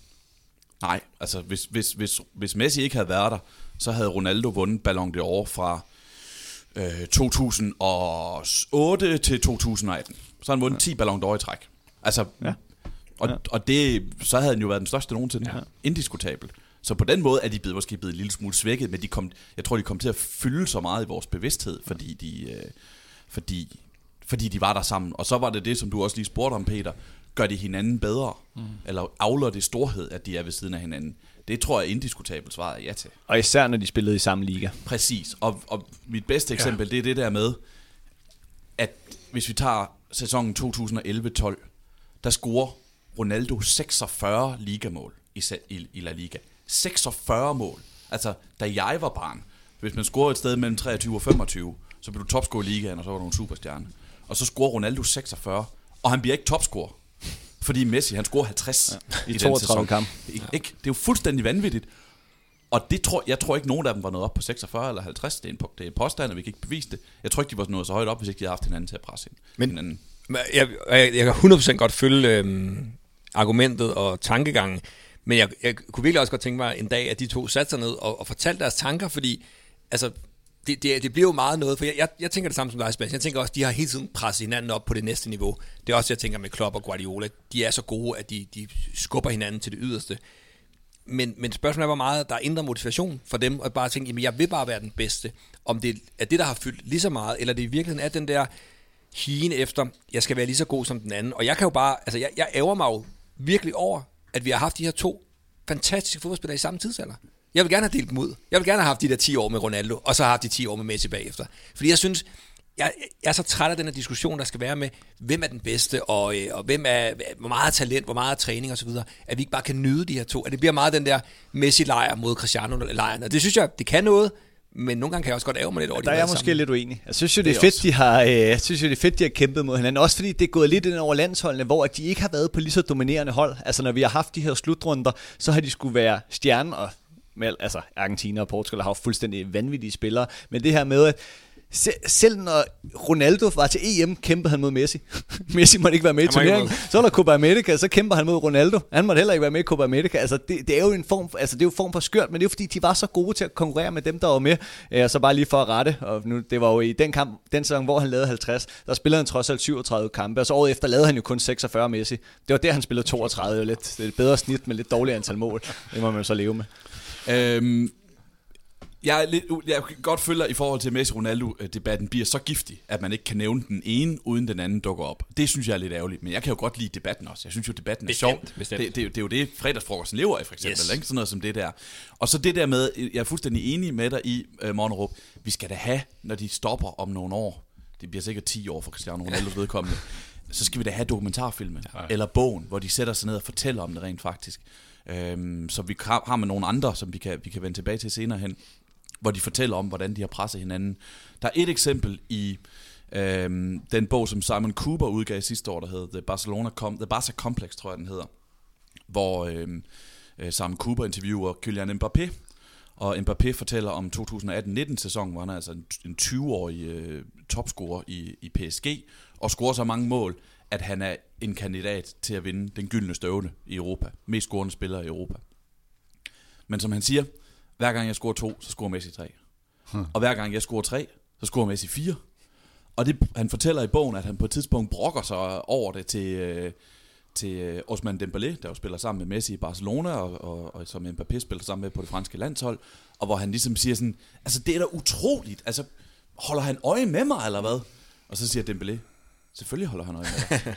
Nej, altså hvis, hvis, hvis, hvis Messi ikke havde været der, så havde Ronaldo vundet Ballon d'Or fra øh, 2008 til 2018. Så har han vundet 10 Ballon d'Or i træk. Altså, Ja. Og, Ja. og det, så havde han jo været den største nogensinde. Ja. Indiskutabelt. Så på den måde er de blevet, måske blevet en lille smule svækket, men de kom, jeg tror, de kom til at fylde så meget i vores bevidsthed, fordi de, øh, fordi, fordi de var der sammen. Og så var det det, som du også lige spurgte om, Peter. Gør de hinanden bedre? Mm. Eller afler det storhed, at de er ved siden af hinanden? Det tror jeg indiskutabelt svaret er ja til. Og især når de spillede i samme liga. Præcis. Og, og mit bedste eksempel, ja. det er det der med, at hvis vi tager sæsonen 2011-12, der scorer Ronaldo 46 ligamål i, i, i La Liga. 46 mål. Altså, da jeg var barn, hvis man scorede et sted mellem 23 og 25, så blev du topscorer i ligaen, og så var du en superstjerne. Og så scorer Ronaldo 46, og han bliver ikke topscorer. Fordi Messi, han scorer 50 ja, I den 32 sæson. kampe. Ikke? ikke? Det er jo fuldstændig vanvittigt. Og det tror, jeg tror ikke, nogen af dem var nået op på 46 eller 50. Det er en, det er en påstand, og vi kan ikke bevise det. Jeg tror ikke, de var nået så højt op, hvis ikke de havde haft hinanden til at presse ind. Men- hinanden. Jeg, jeg, jeg kan 100% godt følge øhm, argumentet og tankegangen, men jeg, jeg kunne virkelig også godt tænke mig en dag, at de to satte sig ned og, og fortalte deres tanker, fordi altså, det, det, det bliver jo meget noget, for jeg, jeg, jeg tænker det samme som dig, Sebastian. Jeg tænker også, de har hele tiden presset hinanden op på det næste niveau. Det er også, jeg tænker med Klopp og Guardiola. De er så gode, at de, de skubber hinanden til det yderste. Men, men spørgsmålet er, hvor meget der er indre motivation for dem, at bare tænke, jamen jeg vil bare være den bedste. Om det er det, der har fyldt lige så meget, eller det i virkeligheden er den der higen efter, jeg skal være lige så god som den anden. Og jeg kan jo bare, altså jeg, jeg ærger mig jo virkelig over, at vi har haft de her to fantastiske fodboldspillere i samme tidsalder. Jeg vil gerne have delt dem ud. Jeg vil gerne have haft de der 10 år med Ronaldo, og så have haft de 10 år med Messi bagefter. Fordi jeg synes, jeg, jeg er så træt af den her diskussion, der skal være med, hvem er den bedste, og, øh, og hvem er, hvor meget talent, hvor meget træning osv., at vi ikke bare kan nyde de her to. At det bliver meget den der Messi-lejr mod Cristiano-lejren. Og det synes jeg, det kan noget, men nogle gange kan jeg også godt ære mig lidt over, de Der er har jeg måske sammen. lidt uenig. Jeg synes jo, det er, Det er fedt, også. de har, øh, jeg synes jo, det er fedt, de har kæmpet mod hinanden. Også fordi det er gået lidt ind over landsholdene, hvor at de ikke har været på lige så dominerende hold. Altså når vi har haft de her slutrunder, så har de skulle være stjernen, og med, altså Argentina og Portugal har haft fuldstændig vanvittige spillere. Men det her med, at se, selv når Ronaldo var til EM, kæmpede han mod Messi. Messi måtte ikke være med i turneringen. Så var der Copa America, så kæmper han mod Ronaldo. Han måtte heller ikke være med i Copa America. Altså, det, det er jo en form, altså, det er jo en form for skørt, men det er jo fordi, de var så gode til at konkurrere med dem, der var med. Øh, Og så bare lige for at rette, og nu, det var jo i den kamp, den sæson, hvor han lavede 50, der spillede han trods alt 37 kampe, og så året efter lavede han jo kun 46 Messi. Det var der, han spillede 32, jo lidt, det er et bedre snit med lidt dårligere antal mål. Det må man jo så leve med. Øhm, jeg, er lidt, jeg kan godt følge, i forhold til Messi-Ronaldo-debatten bliver så giftig, at man ikke kan nævne den ene, uden den anden dukker op. Det synes jeg er lidt ærgerligt, men jeg kan jo godt lide debatten også. Jeg synes jo, debatten er Bestemt, sjov. bestemt. Det, det, er jo- det er jo det, fredagsfrokosten lever af, for eksempel. Yes. Ikke? Sådan noget som det der. Og så det der med, jeg er fuldstændig enig med dig i, uh, Monnerup, vi skal da have, når de stopper om nogle år, det bliver sikkert 10 år for Cristiano Ronaldos vedkommende, så skal vi da have dokumentarfilmen, ja. eller bogen, hvor de sætter sig ned og fortæller om det rent faktisk. Øhm, så vi har, har med nogle andre, som vi kan, vi kan vende tilbage til senere hen, hvor de fortæller om, hvordan de har presset hinanden. Der er et eksempel i øh, den bog, som Simon Cooper udgav sidste år, der hedder The Barcelona Com- The Barca Complex, tror jeg, den hedder, hvor øhm, øh, Simon Cooper interviewer Kylian Mbappé, og Mbappé fortæller om 2018-19 sæsonen, hvor han er altså en, en 20-årig øh, topscorer i, i PSG, og scorer så mange mål, at han er en kandidat til at vinde den gyldne støvle i Europa. Mest scorende spiller i Europa. Men som han siger, hver gang jeg scorer to, så scorer Messi tre. Hmm. Og hver gang jeg scorer tre, så scorer Messi fire. Og det, han fortæller i bogen, at han på et tidspunkt brokker sig over det til, øh, til øh, Osman Dembélé, der jo spiller sammen med Messi i Barcelona, og, og, og som Mbappé spiller sammen med på det franske landshold, og hvor han ligesom siger sådan, altså det er da utroligt, altså holder han øje med mig, eller hvad? Og så siger Dembélé, Selvfølgelig holder han øje med dig.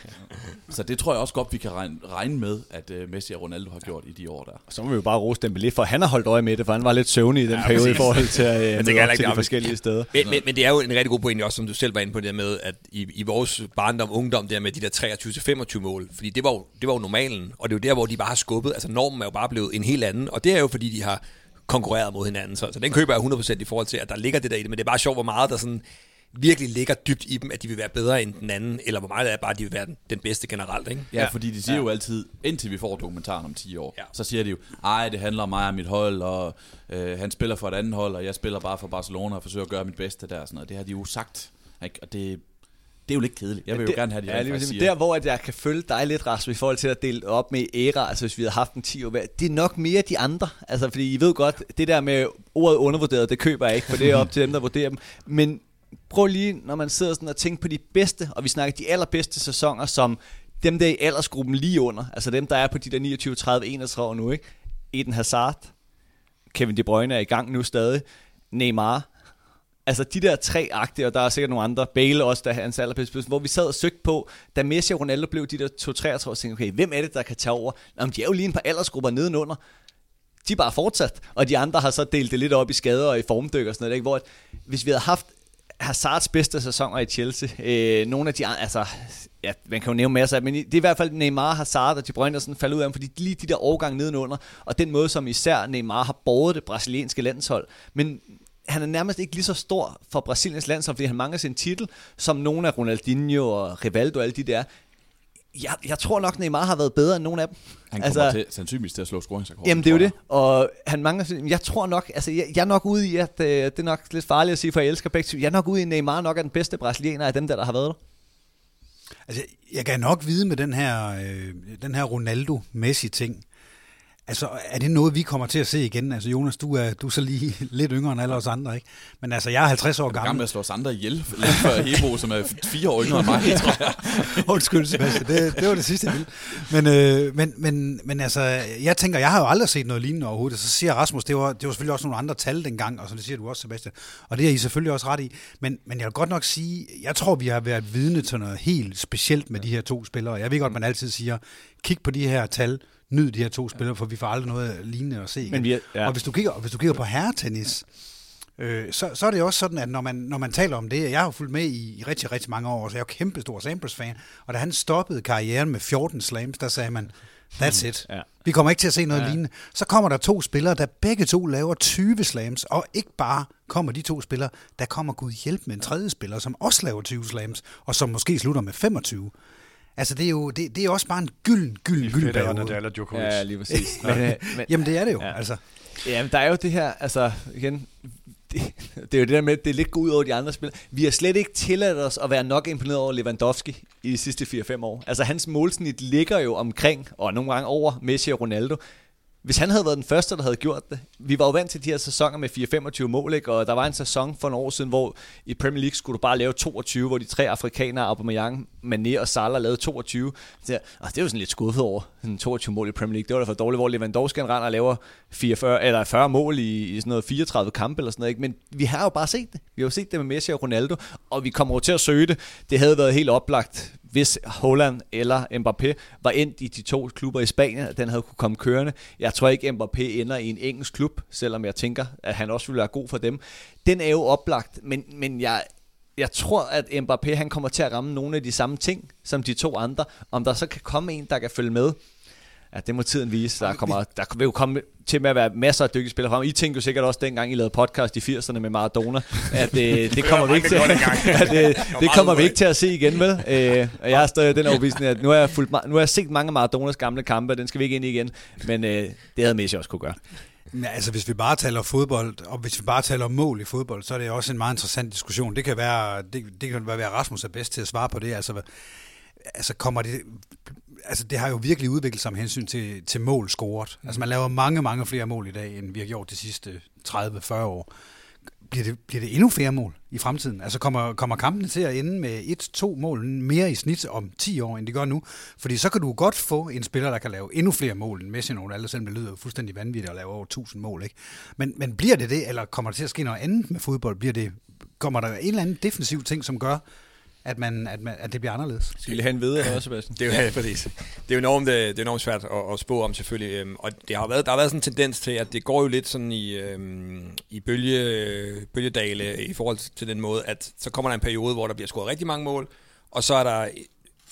så det tror jeg også godt, vi kan regne, regne med, at uh, Messi og Ronaldo har gjort i de år der. Så må vi jo bare rose Dembélé, for han har holdt øje med det, for han var lidt søvnig i den ja, periode præcis. i forhold til at uh, møde op til de forskellige steder. Men, men, men det er jo en rigtig god point også, som du selv var inde på det der med, at i, i vores barndom, ungdom, der med de der 23-25 mål, fordi det var, jo, det var jo normalen, og det er jo der, hvor de bare har skubbet, altså normen er jo bare blevet en helt anden, og det er jo fordi, de har konkurreret mod hinanden, så, så den køber jeg 100% i forhold til, at der ligger det der i det, men det er bare sjovt, hvor meget der sådan virkelig ligger dybt i dem, at de vil være bedre end den anden, eller hvor meget det er bare, at de vil være den, den bedste generelt, ikke? Ja, ja, fordi de siger ja. jo altid, indtil vi får dokumentaren om 10 år, Ja. ja. så siger de jo, ej, det handler om mig og mit hold, og øh, han spiller for et andet hold, og jeg spiller bare for Barcelona og forsøger at gøre mit bedste der og sådan noget. Det har de jo sagt, ikke? og det, det er jo lidt kedeligt. Jeg vil jo det, gerne have, at de ja, lige siger. Der, hvor at jeg kan følge dig lidt, Rasmus, i forhold til at dele op med æra, altså hvis vi havde haft en 10 år hver, det er nok mere de andre. Altså, fordi I ved godt, det der med ordet undervurderet, det køber jeg ikke, for det er op til dem, der vurderer dem. Men prøv lige, når man sidder sådan og tænker på de bedste, og vi snakker de allerbedste sæsoner, som dem der i aldersgruppen lige under, altså dem, der er på de der 29, 30, 31 år nu, ikke? Eden Hazard, Kevin De Bruyne er i gang nu stadig, Neymar, Altså de der tre agtige, og der er sikkert nogle andre, Bale også, der er hans allerbedste hvor vi sad og søgte på, da Messi og Ronaldo blev de der 2-33 år, og tænkte, okay, hvem er det, der kan tage over? Nå, de er jo lige en par aldersgrupper nedenunder. De er bare fortsat, og de andre har så delt det lidt op i skader og i formdyk og sådan noget, ikke? hvor at, hvis vi havde haft Hazards bedste sæsoner i Chelsea, øh, nogle af de andre, altså, ja, man kan jo nævne masser af, men det er i hvert fald Neymar, Hazard og De Bruyne, der sådan falder ud af dem, fordi lige de der overgang nedenunder, og den måde, som især Neymar har båret det brasilianske landshold, men han er nærmest ikke lige så stor for Brasiliens landshold, fordi han mangler sin titel, som nogle af Ronaldinho og Rivaldo og alle de der. Jeg, jeg tror nok, Neymar har været bedre end nogen af dem. Han kommer altså, til, sandsynligvis til at slå scoringsrekorden. Jamen det er jo det, og han mangler, jeg tror nok, altså jeg, jeg er nok ude i, at øh, det er nok lidt farligt at sige, for jeg elsker begge. Jeg er nok ude i, at Neymar nok er den bedste brasilianer af dem der, der har været der. Altså, jeg kan nok vide med den her, øh, den her Ronaldo-Messi-ting. Altså, er det noget, vi kommer til at se igen? Altså, Jonas, du er, du er så lige lidt yngre end alle os andre, ikke? Men altså, jeg er 50 år Jeg er gammel. at slå os andre ihjel, lige før Hebo, som er fire år yngre end mig, tror jeg. Undskyld, Sebastian. Det, det var det sidste, jeg ville. Men, øh, men, men, men altså, jeg tænker, jeg har jo aldrig set noget lignende overhovedet. Så siger Rasmus, det var, det var selvfølgelig også nogle andre tal dengang, og så det siger du også, Sebastian. Og det er I selvfølgelig også ret i. Men, men jeg vil godt nok sige, jeg tror, vi har været vidne til noget helt specielt med de her to spillere. Jeg ved godt, man altid siger, kig på de her tal, nyd de her to spillere, for vi får aldrig noget lignende at se. igen. Men vi er- ja. Og hvis du kigger, og hvis du kigger på herretennis, øh, så, så er det også sådan, at når man, når man taler om det, jeg har fulgt med i, i rigtig, rigtig mange år, så jeg er jo kæmpe stor Sampras-fan, og da han stoppede karrieren med 14 slams, der sagde man, that's it. Ja. Vi kommer ikke til at se noget ja. lignende. Så kommer der to spillere, der begge to laver 20 slams, og ikke bare kommer de to spillere, der kommer Gud hjælp med en tredje spiller, som også laver 20 slams, og som måske slutter med 25. Altså, det er jo det, det er også bare en gylden, gylden, gylden periode. Nadal og Djokovic. Ja, lige præcis. men, øh, men, Jamen, det er det jo. Ja. Altså, Ja, men der er jo det her, altså igen, det, det er jo det der med, at det er lidt gå ud over de andre spil. Vi har slet ikke tilladt os at være nok imponeret over Lewandowski i de sidste 4-5 år. Altså hans målsnit ligger jo omkring, og nogle gange over Messi og Ronaldo. Hvis han havde været den første, der havde gjort det. Vi var jo vant til de her sæsoner med 4-25 mål, ikke? og der var en sæson for nogle år siden, hvor i Premier League skulle du bare lave 22, hvor de tre afrikanere, Aubameyang, Mané og Salah, lavede 22. Så, og det er jo sådan lidt skuffet over, sådan 22 mål i Premier League. Det var da for dårligt, hvor Lewandowski han render og laver 44, eller 40 mål i, i sådan noget 34 kampe eller sådan noget. Ikke? Men vi har jo bare set det. Vi har jo set det med Messi og Ronaldo, og vi kommer jo til at søge det. Det havde været helt oplagt, hvis Holland eller Mbappé var endt i de to klubber i Spanien, at den havde kunne komme kørende. Jeg tror ikke, Mbappé ender i en engelsk klub, selvom jeg tænker, at han også ville være god for dem. Den er jo oplagt, men, men jeg, jeg tror, at Mbappé han kommer til at ramme nogle af de samme ting, som de to andre. Om der så kan komme en, der kan følge med, Ja, det må tiden vise. Der, kommer, der vil jo komme til med at være masser af dygtige spillere frem. I tænkte jo sikkert også dengang, I lavede podcast i 80'erne med Maradona, at det, det kommer vi ikke til, at det, det kommer vi ikke til at se igen, vel? Øh, og jeg har stadig den overbevisning, at nu har jeg, fulgt, nu har jeg set mange af Maradonas gamle kampe, og den skal vi ikke ind i igen, men øh, det havde Messi også kunne gøre. Ja, altså hvis vi bare taler fodbold, og hvis vi bare taler om mål i fodbold, så er det også en meget interessant diskussion. Det kan være, det, det kan være, at Rasmus er bedst til at svare på det. Altså, altså kommer det, altså det har jo virkelig udviklet sig med hensyn til, til mål scoret. Altså man laver mange, mange flere mål i dag, end vi har gjort de sidste 30-40 år. Bliver det, bliver det endnu flere mål i fremtiden? Altså kommer, kommer kampene til at ende med et, to mål mere i snit om 10 år, end de gør nu? Fordi så kan du godt få en spiller, der kan lave endnu flere mål end Messi og Ronaldo, selvom det lyder jo fuldstændig vanvittigt at lave over 1000 mål. Ikke? Men, men bliver det det, eller kommer der til at ske noget andet med fodbold? Bliver det, kommer der en eller anden defensiv ting, som gør, at, man, at, man, at det bliver anderledes. Skal vi have en videre også, Sebastian? Det er jo, ja, præcis. Det er jo enormt, øh, det er enormt svært at, at spå om selvfølgelig. øhm, Og det har været, der har været sådan en tendens til, at det går jo lidt sådan i, øhm, i bølge, bølgedale i forhold til den måde, at så kommer der en periode, hvor der bliver scoret rigtig mange mål, og så er der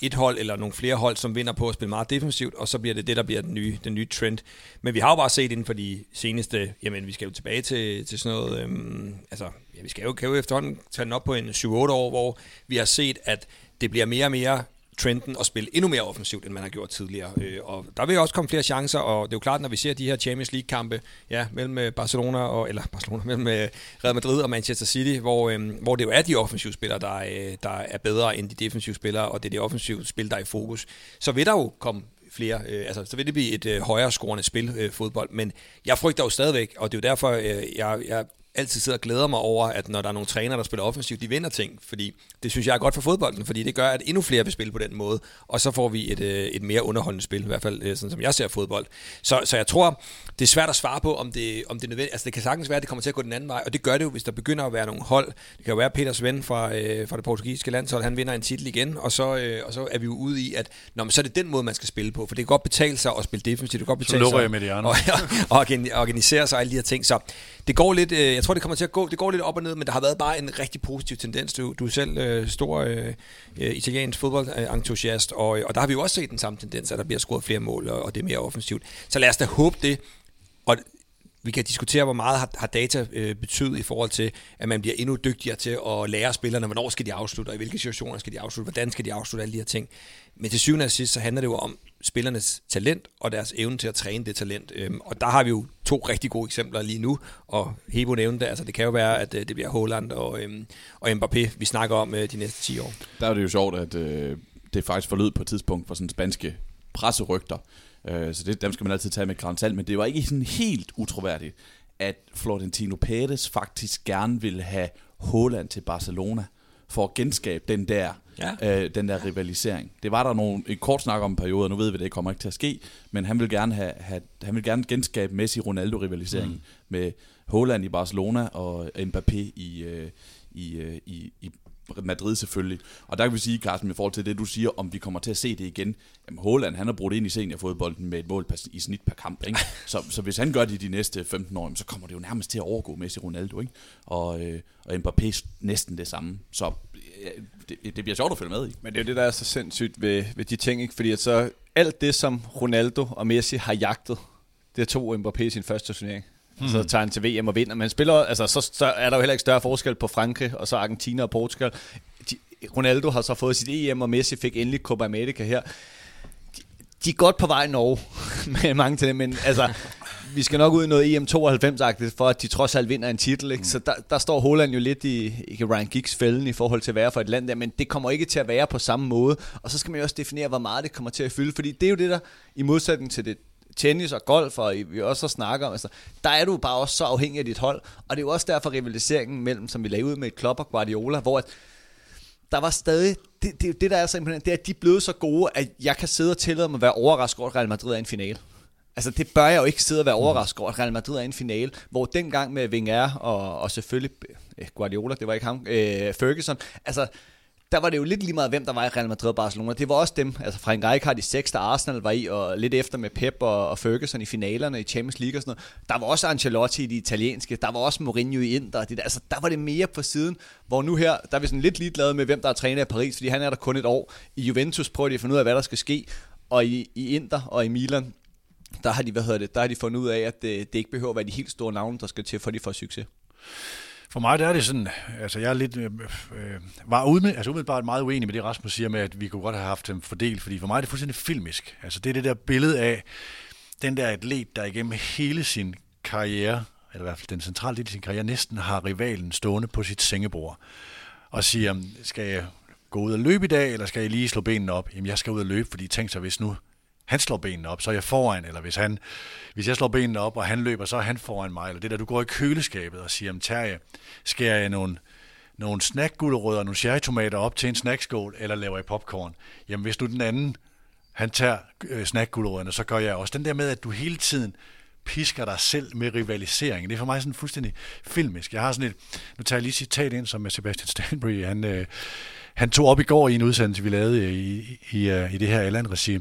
et hold eller nogle flere hold, som vinder på at spille meget defensivt, og så bliver det det, der bliver den nye, den nye trend. Men vi har jo bare set inden for de seneste, jamen vi skal jo tilbage til, til sådan noget, øhm, altså ja, vi skal jo, kan jo efterhånden tage den op på en 7-8 år, hvor vi har set, at det bliver mere og mere trenden og spille endnu mere offensivt, end man har gjort tidligere. Øh, og der vil også komme flere chancer, og det er jo klart, når vi ser de her Champions League-kampe ja, mellem øh, Barcelona og eller Barcelona mellem øh, Real Madrid og Manchester City, hvor, øh, hvor det jo er de offensive spillere, der, øh, der er bedre end de defensive spillere, og det er de offensive spil, der er i fokus. Så vil der jo komme flere, øh, altså så vil det blive et øh, højere scorende spil, øh, fodbold, men jeg frygter jo stadigvæk, og det er jo derfor, øh, jeg, jeg altid sidder og glæder mig over, at når der er nogle trænere, der spiller offensivt, de vinder ting, fordi det synes jeg er godt for fodbolden, fordi det gør, at endnu flere vil spille på den måde, og så får vi et, øh, et mere underholdende spil, i hvert fald øh, sådan som jeg ser fodbold. Så, så jeg tror, det er svært at svare på, om det, om det er nødvendigt. Altså det kan sagtens være, at det kommer til at gå den anden vej, og det gør det jo, hvis der begynder at være nogle hold. Det kan jo være, Peter Svend fra, øh, fra det portugisiske landshold, han vinder en titel igen, og så, øh, og så er vi jo ude i, at når, men så er det den måde, man skal spille på, for det kan godt betale sig at spille defensivt, det kan godt betale sig Mediano. og, og, og organisere sig og alle de her ting. Så det går lidt, øh, jeg tror, det kommer til at gå, det går lidt op og ned, men der har været bare en rigtig positiv tendens. Du, du er selv øh, stor øh, øh italiensk fodboldentusiast, og, øh, og der har vi jo også set den samme tendens, at der bliver scoret flere mål, og, og det er mere offensivt. Så lad os da håbe det, og vi kan diskutere, hvor meget har, har data øh, betydet i forhold til, at man bliver endnu dygtigere til at lære spillerne, hvornår skal de afslutte, og i hvilke situationer skal de afslutte, hvordan skal de afslutte, alle de her ting. Men til syvende og sidst, så handler det jo om spillernes talent og deres evne til at træne det talent. Øhm, og der har vi jo to rigtig gode eksempler lige nu, og Hebo nævnte altså det kan jo være, at øh, det bliver Holland og, øhm, og Mbappé, vi snakker om øh, de næste 10 år. Der er det jo sjovt, at øh, det faktisk forlød på et tidspunkt for sådan spanske presserygter. Øh, så det, dem skal man altid tage med grænsalt, men det var ikke sådan helt utroværdigt, at Florentino Pérez faktisk gerne ville have Holland til Barcelona for at genskabe den der, Ja. øh, den der rivalisering. Det var der nogle, en kort snak om en periode, nu ved vi, det kommer ikke til at ske, men han vil gerne, have, have, han vil gerne genskabe Messi-Ronaldo-rivaliseringen mm. med Holland i Barcelona og Mbappé i, øh, i, øh, i, i Madrid selvfølgelig. Og der kan vi sige, Carsten, i forhold til det, du siger, om vi kommer til at se det igen. Jamen, Holland, han har brugt ind i seniorfodbolden med et mål per, i snit per kamp. Ikke? Så, så hvis han gør det de næste 15 år, så kommer det jo nærmest til at overgå Messi Ronaldo. Ikke? Og, øh, og Mbappé næsten det samme. Så øh, det, det bliver sjovt at følge med i. Men det er jo det, der er så sindssygt ved, ved de ting, ikke? fordi at så alt det, som Ronaldo og Messi har jagtet, det tog Mbappé i sin første turnering. Mm. Så tager han til VM og vinder. Men spiller, altså, så, så er der jo heller ikke større forskel på Frankrig, og så Argentina og Portugal. De, Ronaldo har så fået sit EM, og Messi fik endelig Copa America her. De, er godt på vej i Norge med mange til det, men altså, vi skal nok ud i noget EM 92-agtigt, for at de trods alt vinder en titel. Ikke? Så der, der står Holland jo lidt i ikke Ryan Giggs fælden i forhold til at være for et land der, men det kommer ikke til at være på samme måde. Og så skal man jo også definere, hvor meget det kommer til at fylde, fordi det er jo det der, i modsætning til det tennis og golf, og vi også så snakker om, altså, der er du bare også så afhængig af dit hold, og det er jo også derfor rivaliseringen mellem, som vi lavede ud med et Klopp og Guardiola, hvor at, der var stadig, det, det, det der er så imponerende, det er, at de er blevet så gode, at jeg kan sidde og tillade mig at være overrasket over, at Real Madrid er i en finale. Altså det bør jeg jo ikke sidde og være overrasket over, at Real Madrid er i en finale, hvor dengang med Wenger og, og selvfølgelig eh, Guardiola, det var ikke ham, øh, Ferguson, altså der var det jo lidt lige meget, hvem der var i Real Madrid og Barcelona. Det var også dem, altså Frank Rijkaard i 6, der Arsenal var i, og lidt efter med Pep og, og Ferguson i finalerne i Champions League og sådan noget. Der var også Ancelotti i de italienske, der var også Mourinho i Inter. Det der, altså, der var det mere på siden, hvor nu her, der er vi sådan lidt ligeglade med, hvem der er træner i Paris, fordi han er der kun et år. I Juventus prøver de at finde ud af, hvad der skal ske, og i, i Inter og i Milan, der har de, hvad hedder det, der har de fundet ud af, at det, det ikke behøver at være de helt store navne, der skal til, for at de får succes. For mig der er det sådan, altså jeg er lidt, øh, øh var ude, altså umiddelbart meget uenig med det, Rasmus siger med, at vi kunne godt have haft dem fordelt, fordi for mig er det fuldstændig filmisk. Altså det er det der billede af den der atlet, der igennem hele sin karriere, eller i hvert fald den centrale del af sin karriere, næsten har rivalen stående på sit sengebord, og siger, skal jeg gå ud og løbe i dag, eller skal jeg lige slå benene op? Jamen jeg skal ud og løbe, fordi tænk så, hvis nu han slår benene op, så er jeg foran, eller hvis, han, hvis jeg slår benene op, og han løber, så er han foran mig, eller det der, du går i køleskabet og siger, Terje, skærer jeg nogle, nogle snackgulerødder og nogle cherrytomater op til en snackskål, eller laver jeg popcorn? Jamen hvis du den anden, han tager øh, snackgulerødderne, så gør jeg også. Den der med, at du hele tiden pisker dig selv med rivalisering. Det er for mig sådan fuldstændig filmisk. Jeg har sådan et, nu tager jeg lige citat ind, som Sebastian Stanbury, han, øh, han tog op i går i en udsendelse, vi lavede øh, i, i, i, i det her Allan-regi.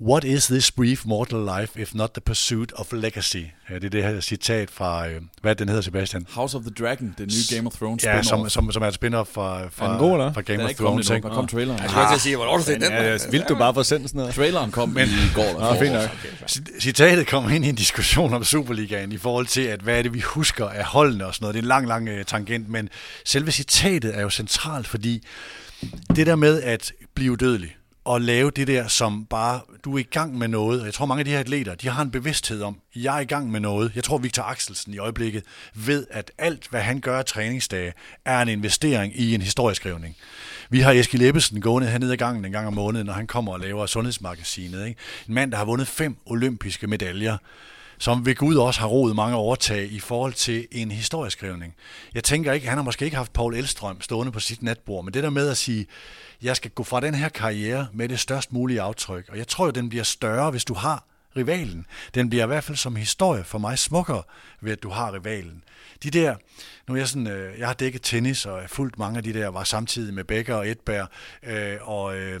What is this brief mortal life if not the pursuit of legacy? Ja, det er det her citat fra, øh, hvad den hedder, Sebastian? House of the Dragon, det nye Game of Thrones Ja, spin-off. som, som, som er et spin-off fra, fra, Er den god, fra Den Game er of ikke kommet Thrones. endnu. ikke? Der kom traileren. Jeg skulle til at sige, hvornår du set den? Ja, vildt du bare får sendt sådan noget. Traileren kom Men, i går. Nå, fint nok. Citatet kommer ind i en diskussion om Superligaen i forhold til, at hvad er det, vi husker af holdene og sådan noget. Det er en lang, lang uh, tangent, men selve citatet er jo centralt, fordi det der med at blive dødelig og lave det der, som bare, du er i gang med noget, og jeg tror mange af de her atleter, de har en bevidsthed om, jeg er i gang med noget. Jeg tror, Victor Axelsen i øjeblikket ved, at alt, hvad han gør af træningsdage, er en investering i en historieskrivning. Vi har Eskil Ebbesen gående hernede i gangen en gang om måneden, når han kommer og laver Sundhedsmagasinet. Ikke? En mand, der har vundet fem olympiske medaljer, som ved Gud også har roet mange overtag i forhold til en historieskrivning. Jeg tænker ikke, han har måske ikke haft Paul Elstrøm stående på sit natbord, men det der med at sige, jeg skal gå fra den her karriere med det størst mulige aftryk, og jeg tror jo, den bliver større, hvis du har rivalen. Den bliver i hvert fald som historie for mig smukkere ved, at du har rivalen. De der, nu er jeg sådan, øh, jeg har dækket tennis, og jeg fulgt mange af de der, var samtidig med Becker og Edberg, øh, og øh,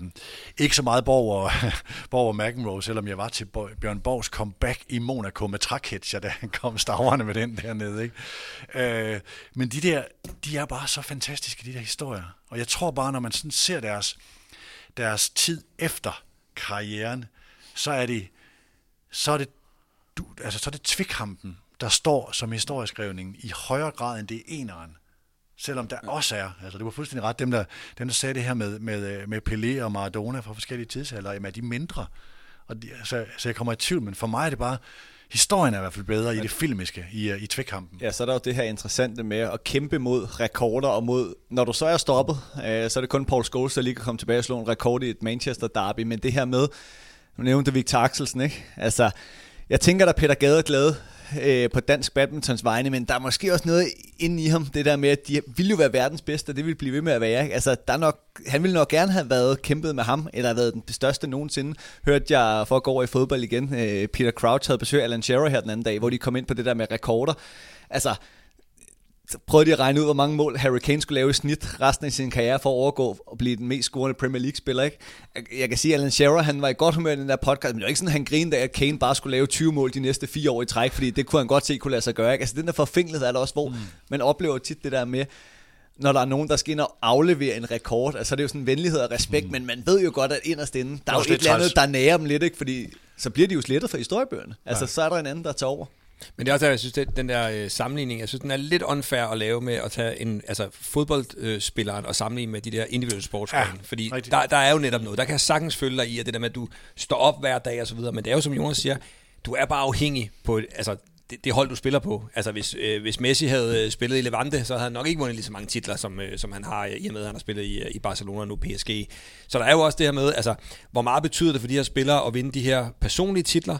ikke så meget Borg og, Borg og McEnroe, selvom jeg var til Bo- Bjørn Borgs comeback i Monaco med trækhetcher, da han kom stavrende med den dernede. Ikke? Øh, men de der, de er bare så fantastiske, de der historier. Og jeg tror bare, når man sådan ser deres, deres tid efter karrieren, så er det, så er det, du, altså, så er det tvikhampen, der står som historieskrivning i højere grad, end det er eneren. Selvom der også er, altså det var fuldstændig ret, dem der, dem der sagde det her med, med, med Pelé og Maradona fra forskellige tidsalder, jamen er de mindre? Og de, så, så jeg kommer i tvivl, men for mig er det bare, historien er i hvert fald bedre i det filmiske, i, i tvikkampen. Ja, så er der jo det her interessante med at kæmpe mod rekorder og mod... Når du så er stoppet, øh, så er det kun Paul Scholes, der lige kan komme tilbage og slå en rekord i et Manchester derby. Men det her med... Nu nævnte Victor Axelsen, ikke? Altså, jeg tænker, der Peter Gade glad øh, på dansk badmintons vegne, men der er måske også noget inde i ham, det der med, at de ville jo være verdens bedste, og det vil blive ved med at være. Ikke? Altså, der nok, han ville nok gerne have været kæmpet med ham, eller været den største nogensinde. Hørte jeg for at gå over i fodbold igen, øh, Peter Crouch havde besøg Alan Shearer her den anden dag, hvor de kom ind på det der med rekorder. Altså, prøvede de at regne ud, hvor mange mål Harry Kane skulle lave i snit resten af sin karriere for at overgå og blive den mest scorende Premier League-spiller. Ikke? Jeg, kan sige, at Alan Shearer han var i godt humør i den der podcast, men det var ikke sådan, at han grinede af, at Kane bare skulle lave 20 mål de næste fire år i træk, fordi det kunne han godt se kunne lade sig gøre. Ikke? Altså den der forfængelighed er der også, hvor mm. man oplever tit det der med, når der er nogen, der skal ind og aflevere en rekord, altså det er jo sådan venlighed og respekt, mm. men man ved jo godt, at inderst inde, der er jo et eller andet, der nærer dem lidt, ikke? fordi så bliver de jo slettet fra historiebøgerne. Altså så er der en anden, der tager over. Men det er også, jeg synes, det, den der øh, sammenligning, jeg synes, den er lidt unfair at lave med at tage en, altså fodboldspilleren og sammenligne med de der individuelle sportsgrene. Ja, fordi der, der er jo netop noget. Der kan jeg sagtens følge dig i, at det der med, at du står op hver dag og så videre, men det er jo, som Jonas siger, du er bare afhængig på, altså, det, det hold, du spiller på. Altså, hvis, øh, hvis Messi havde øh, spillet i Levante, så havde han nok ikke vundet lige så mange titler, som, øh, som han har, i og med, at han har spillet i, øh, i Barcelona og nu PSG. Så der er jo også det her med, altså, hvor meget betyder det for de her spillere at vinde de her personlige titler,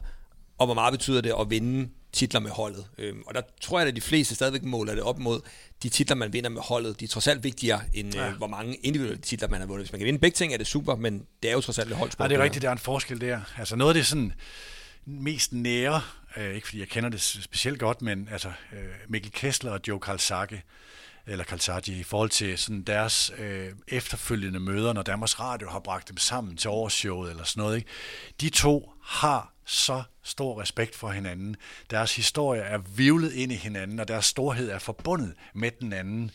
og hvor meget betyder det at vinde titler med holdet. Øhm, og der tror jeg, at de fleste stadigvæk måler det op mod de titler, man vinder med holdet. De er trods alt vigtigere, end ja. øh, hvor mange individuelle titler man har vundet. Hvis man kan vinde begge ting, er det super, men det er jo trods alt et holdsport. Ja, det er rigtigt, der er en forskel der. Altså noget af det sådan mest nære, øh, ikke fordi jeg kender det specielt godt, men altså øh, Mikkel Kessler og Joe Kalsake, eller Kalsaki, i forhold til sådan deres øh, efterfølgende møder, når Danmarks Radio har bragt dem sammen til årsshowet eller sådan noget. Ikke? De to har så stor respekt for hinanden. Deres historie er vivlet ind i hinanden, og deres storhed er forbundet med den anden.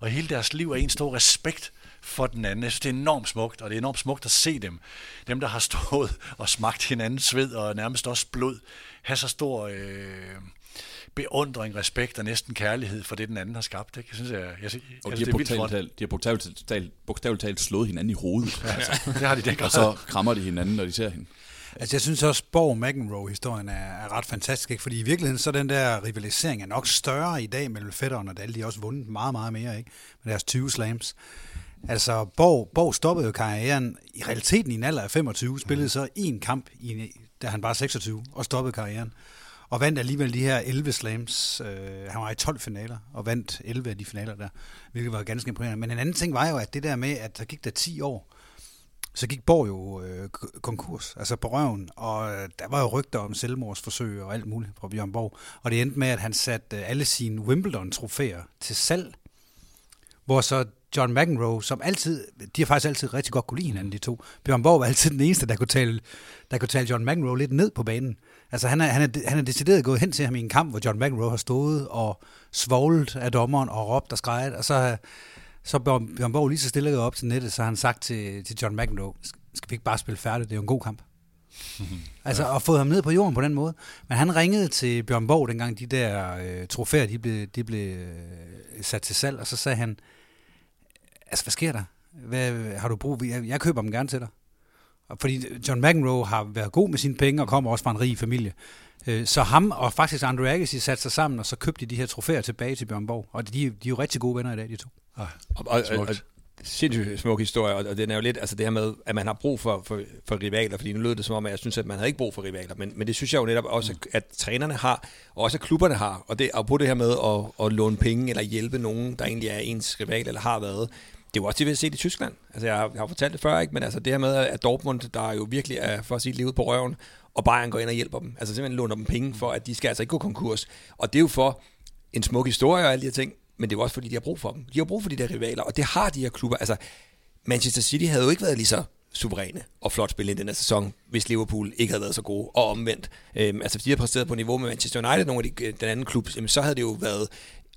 Og hele deres liv er en stor respekt for den anden. Jeg synes, det er enormt smukt, og det er enormt smukt at se dem. Dem, der har stået og smagt hinandens sved og nærmest også blod, have så stor øh, beundring, respekt og næsten kærlighed for det, den anden har skabt. Ikke? Jeg synes, jeg, jeg, jeg, Og de det har bogstaveligt talt, de har bogstaveligt talt, slået hinanden i hovedet. Altså. Det har de den Og så krammer de hinanden, når de ser hende. Altså, jeg synes også, Borg McEnroe-historien er, er ret fantastisk, ikke? fordi i virkeligheden så den der rivalisering er nok større i dag mellem Federer og Nadal. De har også vundet meget, meget mere ikke? med deres 20 slams. Altså, Borg, Borg stoppede jo karrieren i realiteten i en alder af 25, spillede så en kamp, i, da han er 26, og stoppede karrieren. Og vandt alligevel de her 11 slams. Øh, han var i 12 finaler, og vandt 11 af de finaler der, hvilket var ganske imponerende. Men en anden ting var jo, at det der med, at der gik der 10 år, så gik Borg jo øh, konkurs, altså på røven, og øh, der var jo rygter om selvmordsforsøg og alt muligt på Bjørn Borg. Og det endte med, at han satte øh, alle sine Wimbledon-trofæer til salg, hvor så John McEnroe, som altid, de har faktisk altid rigtig godt kunne lide hinanden, de to. Bjørn Borg var altid den eneste, der kunne tale, der kunne tale John McEnroe lidt ned på banen. Altså han er, han, er, han er decideret gået hen til ham i en kamp, hvor John McEnroe har stået og svoglet af dommeren og råbt og skrejet, og så, så Bjørn, Bjørn Borg lige så stille op til nettet, så har han sagt til, til John McEnroe, skal vi ikke bare spille færdigt, det er jo en god kamp. altså at få ham ned på jorden på den måde. Men han ringede til Bjørn Borg, dengang de der øh, trofæer, de blev, de blev øh, sat til salg, og så sagde han, altså hvad sker der? Hvad, har du brug? Jeg, jeg køber dem gerne til dig. Og fordi John McEnroe har været god med sine penge og kommer også fra en rig familie. Øh, så ham og faktisk Andre Agassi satte sig sammen, og så købte de de her trofæer tilbage til Bjørn Borg. Og de, de er jo rigtig gode venner i dag, de to. Og, og, og, og sindssygt smuk historie, og, og den er jo lidt, altså det her med, at man har brug for, for, for rivaler, fordi nu lød det som om, at jeg synes, at man havde ikke brug for rivaler, men, men det synes jeg jo netop også, at, at trænerne har, og også at klubberne har, og det, at på det her med at, at låne penge, eller hjælpe nogen, der egentlig er ens rival, eller har været, det er jo også det, vi har set i Tyskland. Altså, jeg har, jeg har fortalt det før, ikke? men altså, det her med, at Dortmund, der jo virkelig er for at sige livet på røven, og Bayern går ind og hjælper dem. Altså simpelthen låner dem penge for, at de skal altså ikke gå konkurs. Og det er jo for en smuk historie og alle de her ting, men det er jo også fordi, de har brug for dem. De har brug for de der rivaler, og det har de her klubber. Altså, Manchester City havde jo ikke været lige så suveræne og flot spille i den her sæson, hvis Liverpool ikke havde været så gode, og omvendt. Øhm, altså, hvis de havde præsteret på niveau med Manchester United, nogle af de, øh, den anden klub, jamen, så havde det jo været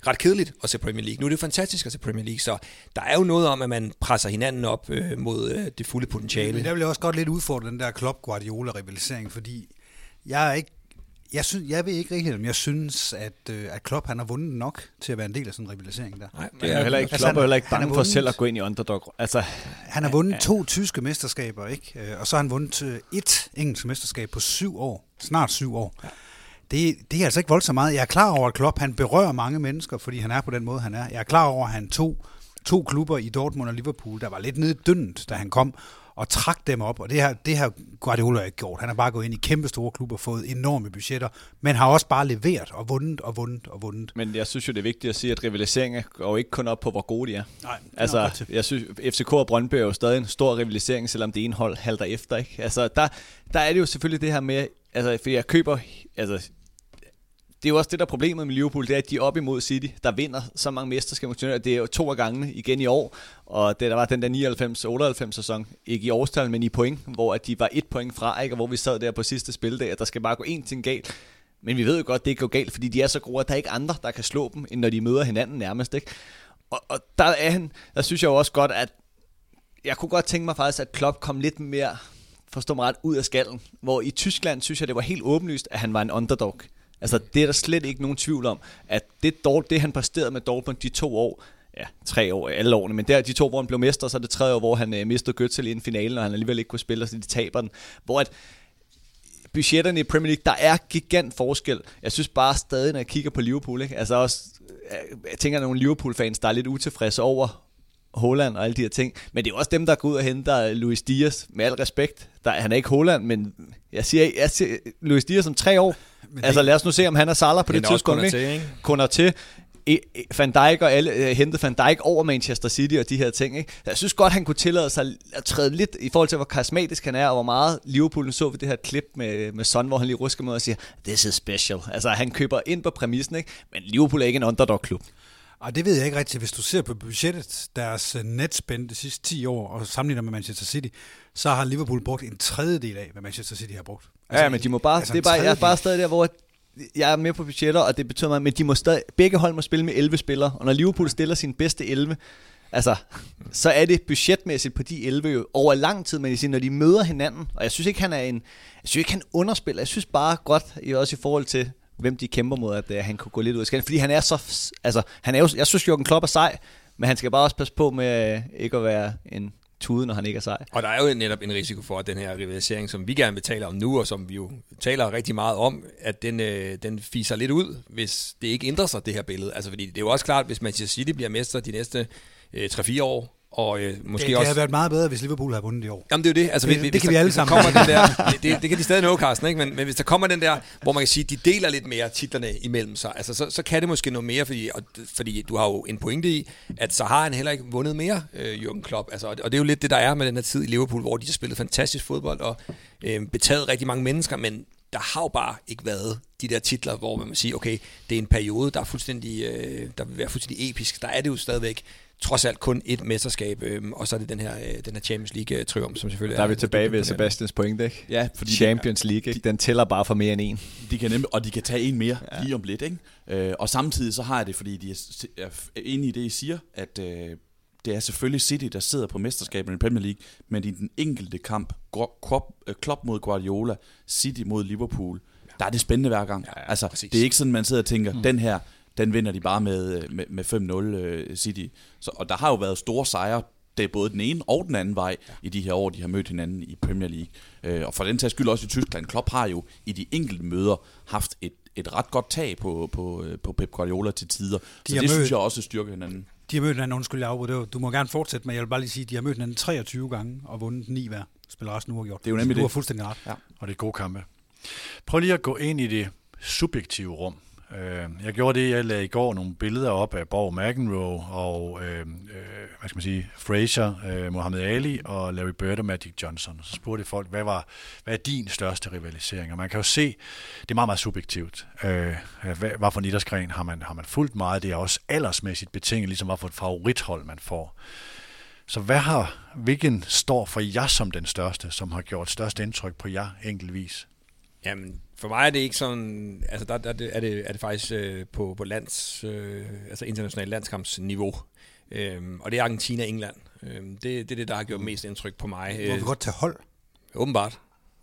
ret kedeligt at se Premier League. Nu er det jo fantastisk at se Premier League, så der er jo noget om, at man presser hinanden op øh, mod øh, det fulde potentiale. Men der vil jeg også godt lidt udfordre den der Klopp Guardiola rivalisering, fordi jeg er ikke jeg, synes, jeg ved ikke rigtig, om jeg synes, at, øh, at Klopp han har vundet nok til at være en del af sådan en rivalisering der. Nej, det er heller ikke, altså, Klopp er heller ikke bange for selv at gå ind i underdog. Altså, han har vundet ja, to tyske mesterskaber, ikke? Øh, og så har han vundet øh, et engelsk mesterskab på syv år. Snart syv år. Ja. Det, det er altså ikke voldsomt meget. Jeg er klar over, at Klopp han berører mange mennesker, fordi han er på den måde, han er. Jeg er klar over, at han tog to klubber i Dortmund og Liverpool, der var lidt nede dyndt, da han kom, og trak dem op, og det har, det har Guardiola ikke gjort. Han har bare gået ind i kæmpe store klubber og fået enorme budgetter, men har også bare leveret og vundet og vundet og vundet. Men jeg synes jo, det er vigtigt at sige, at rivaliseringen går ikke kun op på, hvor gode de er. Nej, altså, jeg synes, FCK og Brøndby er jo stadig en stor rivalisering, selvom det ene hold halter efter. Ikke? Altså, der, der er det jo selvfølgelig det her med, altså, fordi jeg køber, altså, det er jo også det, der er problemet med Liverpool, det er, at de er op imod City, der vinder så mange mesterskaber. Det er jo to af gangene igen i år, og det der var den der 99-98 sæson, ikke i årstal, men i point, hvor at de var et point fra, ikke? og hvor vi sad der på sidste spildag, at der skal bare gå én ting galt. Men vi ved jo godt, at det ikke går galt, fordi de er så gode, at der er ikke andre, der kan slå dem, end når de møder hinanden nærmest. Ikke? Og, og der, er han, der synes jeg jo også godt, at jeg kunne godt tænke mig faktisk, at Klopp kom lidt mere forstå mig ret, ud af skallen. Hvor i Tyskland synes jeg, det var helt åbenlyst, at han var en underdog. Altså, det er der slet ikke nogen tvivl om, at det, det han præsterede med Dortmund de to år, ja, tre år, alle årene, men der de to, hvor han blev mester, så er det tredje år, hvor han øh, mistede Götze i en finale, og han alligevel ikke kunne spille, så de taber den. Hvor at budgetterne i Premier League, der er gigant forskel. Jeg synes bare stadig, når jeg kigger på Liverpool, ikke? altså også, øh, jeg tænker, at nogle Liverpool-fans, der er lidt utilfredse over Holland og alle de her ting. Men det er også dem, der går ud og henter Luis Diaz, med al respekt. Der, han er ikke Holland, men jeg siger, jeg siger Luis Diaz om tre år, men altså lad os nu se, om han er Salah på det, det tidspunkt. Til, ikke? Van Dijk og alle uh, hentede Van Dijk over Manchester City og de her ting. Ikke? Jeg synes godt, han kunne tillade sig at træde lidt i forhold til, hvor karismatisk han er, og hvor meget Liverpool så vi det her klip med, med Son, hvor han lige rusker med og siger, this is special. Altså, han køber ind på præmissen, ikke? men Liverpool er ikke en underdog-klub. Og det ved jeg ikke rigtigt. Hvis du ser på budgettet, deres øh, netspend de sidste 10 år, og sammenligner med Manchester City, så har Liverpool brugt en tredjedel af, hvad Manchester City har brugt. Altså, ja, men de må bare, altså det er bare, jeg er bare stadig der, hvor jeg er med på budgetter, og det betyder mig, men de må stadig, begge hold må spille med 11 spillere, og når Liverpool stiller sin bedste 11, altså, så er det budgetmæssigt på de 11 jo over lang tid, men når de møder hinanden, og jeg synes ikke, han er en, jeg synes ikke, han underspiller, jeg synes bare godt, også i forhold til, hvem de kæmper mod, at uh, han kunne gå lidt ud af skænden. Fordi han er så... Altså, han er jo, jeg synes, Jørgen Klopp er sej, men han skal bare også passe på med uh, ikke at være en tude, når han ikke er sej. Og der er jo netop en risiko for, at den her rivalisering, som vi gerne vil tale om nu, og som vi jo taler rigtig meget om, at den, øh, den fiser lidt ud, hvis det ikke ændrer sig, det her billede. Altså, fordi det er jo også klart, hvis Manchester City bliver mester de næste øh, 3-4 år, og øh, måske det, også... det havde været meget bedre, hvis Liverpool havde vundet i år. Jamen det er jo det. Altså, det, hvis, det kan der, vi alle sammen. Kommer den der, det, det, det, kan de stadig nå, Carsten, ikke? Men, men hvis der kommer den der, hvor man kan sige, de deler lidt mere titlerne imellem sig, altså, så, så kan det måske noget mere, fordi, og, fordi du har jo en pointe i, at så har han heller ikke vundet mere, øh, Jürgen Klopp. Altså, og det er jo lidt det, der er med den her tid i Liverpool, hvor de har spillet fantastisk fodbold og øh, betaget rigtig mange mennesker, men der har jo bare ikke været de der titler, hvor man må sige, okay, det er en periode, der er fuldstændig, øh, der vil være fuldstændig episk. Der er det jo stadigvæk trods alt kun et mesterskab, øh, og så er det den her, øh, den her Champions League-triumf, som selvfølgelig Der er vi er tilbage ved Sebastians point, ikke? Ja, fordi Champions League, ikke? Den tæller bare for mere end en. De kan nemlig, og de kan tage en mere ja. lige om lidt, ikke? Øh, og samtidig så har jeg det, fordi de er, er enige i det, I siger, at øh, det er selvfølgelig City, der sidder på mesterskabet i Premier League, men i den enkelte kamp, øh, Klopp mod Guardiola, City mod Liverpool, der er det spændende hver gang. Ja, ja, altså, præcis. det er ikke sådan, man sidder og tænker, mm. den her, den vinder de bare med, med, med 5-0 uh, City. Så, og der har jo været store sejre, det er både den ene og den anden vej ja. i de her år, de har mødt hinanden i Premier League. Uh, og for den tages skyld også i Tyskland. Klopp har jo i de enkelte møder haft et, et ret godt tag på, på, på Pep Guardiola til tider. De så det mød, synes jeg også styrker hinanden. De har mødt hinanden, undskyld jeg du må gerne fortsætte, men jeg vil bare lige sige, at de har mødt hinanden 23 gange og vundet 9 hver. Spiller også nu og gjort. Det er jo nemlig du det. har fuldstændig ret. Ja. Og det er gode kampe. Prøv lige at gå ind i det subjektive rum. Øh, jeg gjorde det, jeg lagde i går nogle billeder op af Borg McEnroe og øh, øh, hvad skal man sige, Fraser, øh, Muhammad Ali og Larry Bird og Magic Johnson. Så spurgte folk, hvad, var, hvad er din største rivalisering? Og man kan jo se, det er meget, meget subjektivt. Øh, hvad, hvad for en idrætsgren har man, har man fulgt meget? Det er også aldersmæssigt betinget, ligesom hvad for et favorithold man får. Så hvad har, hvilken står for jer som den største, som har gjort størst indtryk på jer enkeltvis? Jamen, for mig er det ikke sådan, altså der, der er, det, er det faktisk øh, på, på lands, øh, altså internationalt landskampsniveau. Øhm, og det er Argentina og England. Øhm, det, det er det, der har gjort mest indtryk på mig. Må vi godt tage hold? Åbenbart.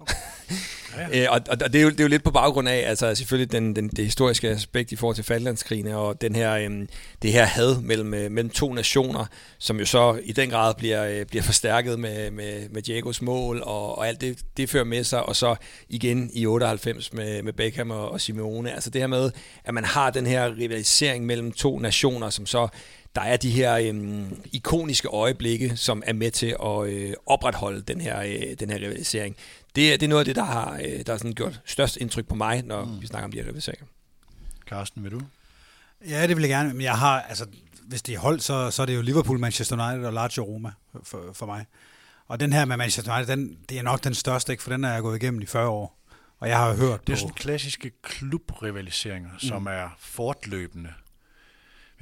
Øh, ja. og, og det, er jo, det er jo lidt på baggrund af, altså selvfølgelig den, den, det historiske aspekt i forhold til Falklandskrigene, og den her, øhm, det her had mellem, øh, mellem to nationer, som jo så i den grad bliver, øh, bliver forstærket med, med, med Diegos mål, og, og alt det, det fører med sig, og så igen i 98 med, med Beckham og, og Simeone. Altså det her med, at man har den her rivalisering mellem to nationer, som så der er de her øhm, ikoniske øjeblikke, som er med til at øh, opretholde den her, øh, den her rivalisering. Det, det er noget af det, der har, øh, der har sådan gjort størst indtryk på mig, når mm. vi snakker om de her rivaliseringer. Carsten, vil du? Ja, det vil jeg gerne, men jeg har, altså, hvis det er hold, så, så er det jo Liverpool, Manchester United og Lazio Roma for, for mig. Og den her med Manchester United, den, det er nok den største, ikke? for den er jeg gået igennem i 40 år. Og jeg har hørt Det er på, sådan klassiske klubrivaliseringer, mm. som er fortløbende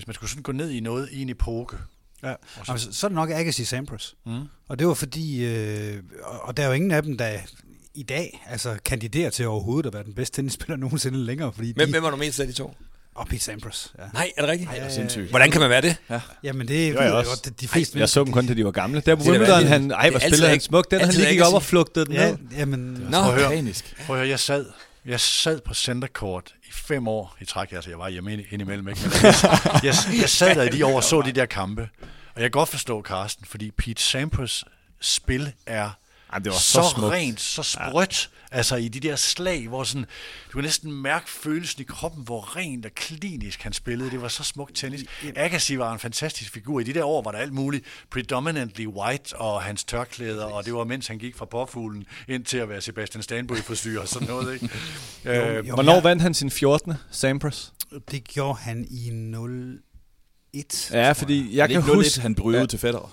hvis man skulle sådan gå ned i noget i en epoke. Ja, så, altså, så er det nok Agassi Sampras. Mm. Og det var fordi, øh, og der er jo ingen af dem, der i dag altså, kandiderer til overhovedet at være den bedste tennisspiller nogensinde længere. Fordi hvem, de, hvem var du mest af de to? Og Pete Sampras. Ja. Nej, er det rigtigt? Nej, det er sindssygt. Hvordan kan man være det? Ja. Jamen det er jeg også. Godt, de fleste ej, jeg så dem kun, da de var gamle. Der på Wimbledon, han, ej, hvor spillede han smukt. Den, han lige gik op og flugtede den ja, ned. Jamen, Nå, prøv at høre, prøv at høre, jeg sad, jeg sad på center court i fem år i træk. Altså, jeg var hjemme indimellem, ikke? Men jeg, jeg, jeg sad der i de år og så de der kampe. Og jeg kan godt forstå, Carsten, fordi Pete Sampras spil er ej, det var så, så smukt. rent, så sprødt. Ja. Altså i de der slag, hvor sådan, du kan næsten mærke følelsen i kroppen, hvor rent og klinisk han spillede. Det var så smukt tennis. Agassi var en fantastisk figur. I de der år var der alt muligt predominantly white og hans tørklæder, og det var mens han gik fra påfuglen ind til at være Sebastian Stanbury frisyr og sådan noget. Ikke? jo, jo, øh, Hvornår vandt han sin 14. Sampras? Det gjorde han i 0 1. Ja, fordi jeg kan huske... han bryder ja. til Federer.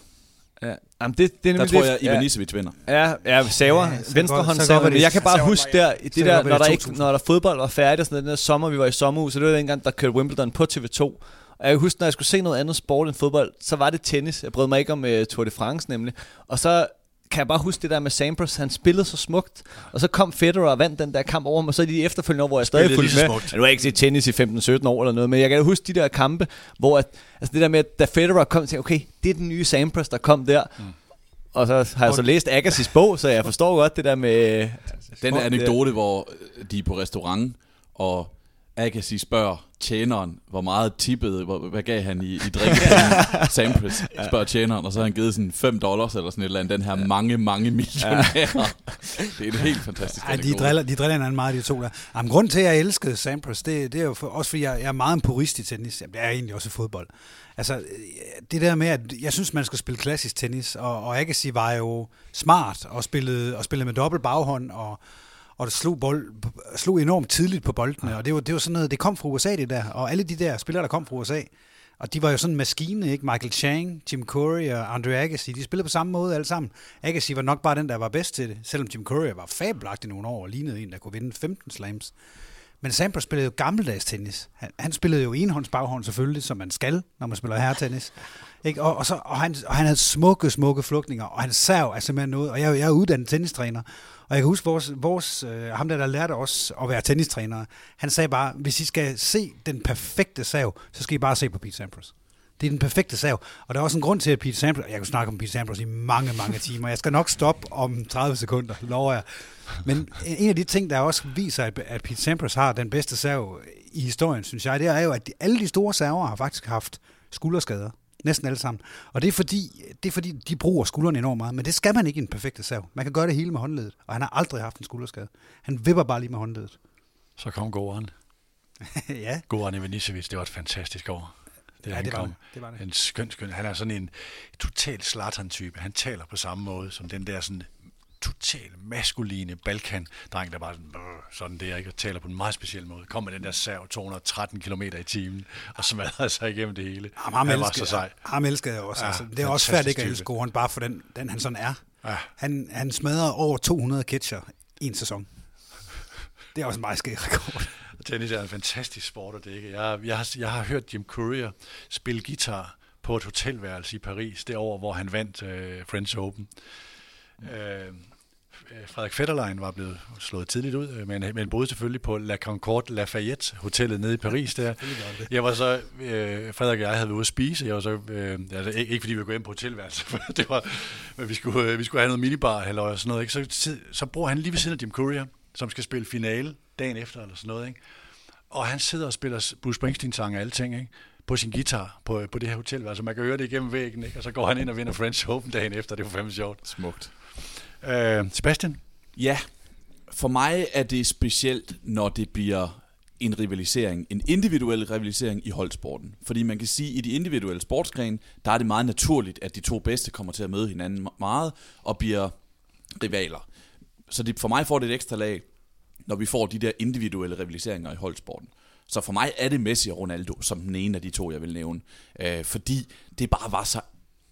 Ja. Jamen det, det er der tror jeg, Ivan Isevic vinder. Ja, ja saver, ja, venstre hånd saver, men jeg kan bare huske der, det der, når der, ikke, når der fodbold var færdig, sådan den der sommer, vi var i sommerhus, så det var dengang, der kørte Wimbledon på TV2. Og jeg kan huske, når jeg skulle se noget andet sport end fodbold, så var det tennis. Jeg brød mig ikke om uh, Tour de France nemlig. Og så kan jeg bare huske det der med Sampras, han spillede så smukt, og så kom Federer og vandt den der kamp over mig, og så de efterfølgende år, hvor jeg stadig fulgte med. Smukt. Nu har jeg ikke set tennis i 15-17 år eller noget, men jeg kan huske de der kampe, hvor at, altså det der med, at da Federer kom, til, okay, det er den nye Sampras, der kom der. Mm. Og så har jeg så læst Agassis bog, så jeg forstår godt det der med... Den anekdote, hvor de er på restaurant, og Agassi spørger tjeneren, hvor meget tippede, hvor, hvad gav han i, i drink? Sampras spørger tjeneren, og så har han givet sådan 5 dollars eller sådan et eller andet, den her mange, mange millionærer. det er et helt fantastisk Ej, de driller, de driller hinanden meget, de to der. Jamen, grunden til, at jeg elskede Sampras, det, det er jo for, også fordi, jeg, jeg er meget en purist i tennis. Jeg er egentlig også i fodbold. Altså, det der med, at jeg synes, man skal spille klassisk tennis, og, og Agassi var jo smart og spillede, og spillede med dobbelt baghånd, og og det slog, bold, slog enormt tidligt på boldene, og det var, det var sådan noget, det kom fra USA det der, og alle de der spillere, der kom fra USA, og de var jo sådan en maskine, ikke? Michael Chang, Jim Curry og Andre Agassi, de spillede på samme måde alle sammen. Agassi var nok bare den, der var bedst til det, selvom Jim Curry var fabelagtig nogle år og lignede en, der kunne vinde 15 slams. Men Sampras spillede jo gammeldags tennis. Han, han spillede jo enhånds baghånd selvfølgelig, som man skal, når man spiller herretennis. Ikke? Og, og, så, og, han, og han havde smukke, smukke flugtninger, og han sav er simpelthen noget. Og jeg, jeg er uddannet tennistræner, og jeg kan huske, vores, vores, øh, ham der, der lærte os at være tennistræner, han sagde bare, hvis I skal se den perfekte sav, så skal I bare se på Pete Sampras. Det er den perfekte sav. Og der er også en grund til, at Pete Sampras, jeg kan snakke om Pete Sampras i mange, mange timer. Jeg skal nok stoppe om 30 sekunder, lover jeg. Men en af de ting, der også viser, at, at Pete Sampras har den bedste sav i historien, synes jeg, det er jo, at de, alle de store server har faktisk haft skulderskader. Næsten alle sammen. Og det er, fordi, det er fordi, de bruger skuldrene enormt meget. Men det skal man ikke i en perfekte sav. Man kan gøre det hele med håndledet. Og han har aldrig haft en skulderskade. Han vipper bare lige med håndledet. Så kom Goran. ja. Goran Ivanisevic, det var et fantastisk år. Det, Ja, han det var kom. det. Det var det. En skøn, skøn. Han er sådan en total Zlatan-type. Han taler på samme måde som den der sådan total maskuline Balkan-dreng, der bare sådan, sådan der, ikke? Og taler på en meget speciel måde. Kom med den der sav 213 km i timen, og smadrede sig igennem det hele. Ham, ham, han var elsker, så sej. ham elsker jeg også. Ja, altså, det er også svært ikke at elske Goran, bare for den, den han sådan er. Ja. Han, han smadrer over 200 catcher i en sæson. Det er også en meget skæg rekord. Tennis er en fantastisk sport, det ikke. Jeg, jeg, har, jeg har hørt Jim Courier spille guitar på et hotelværelse i Paris, det år, hvor han vandt øh, French Open. Øh, Frederik Fetterlein var blevet slået tidligt ud, øh, men, men boede selvfølgelig på La Concorde Lafayette, hotellet nede i Paris der. Jeg var så, øh, Frederik og jeg havde været ude at spise, jeg var så, øh, altså, ikke, ikke fordi vi ville gå ind på hotelværelse, for det var, men vi skulle, øh, vi skulle have noget minibar eller sådan noget, ikke? Så, tid- så bor han lige ved siden af Jim Courier, som skal spille finale dagen efter eller sådan noget, ikke? Og han sidder og spiller Bruce Springsteen-sange og alle ting, ikke? på sin guitar på, på det her hotelværelse. Man kan høre det igennem væggen, ikke? og så går han ind og vinder French Open dagen efter. Det var fandme sjovt. Smukt. Øh, Sebastian? Ja, for mig er det specielt, når det bliver en rivalisering, en individuel rivalisering i holdsporten. Fordi man kan sige, at i de individuelle sportsgrene, der er det meget naturligt, at de to bedste kommer til at møde hinanden me- meget og bliver rivaler. Så det, for mig får det et ekstra lag, når vi får de der individuelle rivaliseringer i holdsporten. Så for mig er det Messi og Ronaldo som den ene af de to, jeg vil nævne. Øh, fordi det bare var så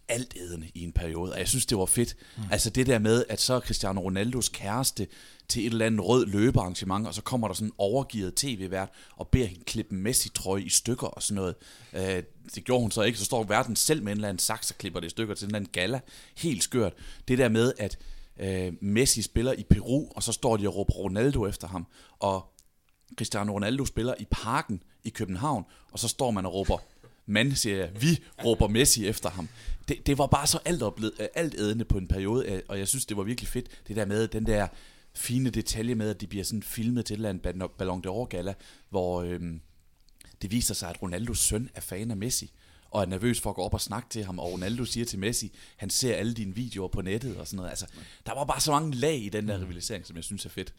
altædende i en periode, og jeg synes, det var fedt. Mm. Altså det der med, at så er Cristiano Ronaldos kæreste til et eller andet rød løbearrangement, og så kommer der sådan en overgivet tv-vært og beder hende klippe Messi-trøje i stykker og sådan noget. Øh, det gjorde hun så ikke, så står verden selv med en eller anden saks og klipper det i stykker til en eller anden gala. Helt skørt. Det der med, at øh, Messi spiller i Peru, og så står de og råber Ronaldo efter ham, og Cristiano Ronaldo spiller i parken i København, og så står man og råber, man siger jeg, vi råber Messi efter ham. Det, det var bare så alt, oplevet, øh, alt ædende på en periode, øh, og jeg synes, det var virkelig fedt, det der med den der fine detalje med, at de bliver sådan filmet til et eller andet Ballon d'Or gala, hvor øhm, det viser sig, at Ronaldos søn er fan af Messi, og er nervøs for at gå op og snakke til ham, og Ronaldo siger til Messi, han ser alle dine videoer på nettet og sådan noget. Altså, der var bare så mange lag i den der rivalisering, som jeg synes er fedt.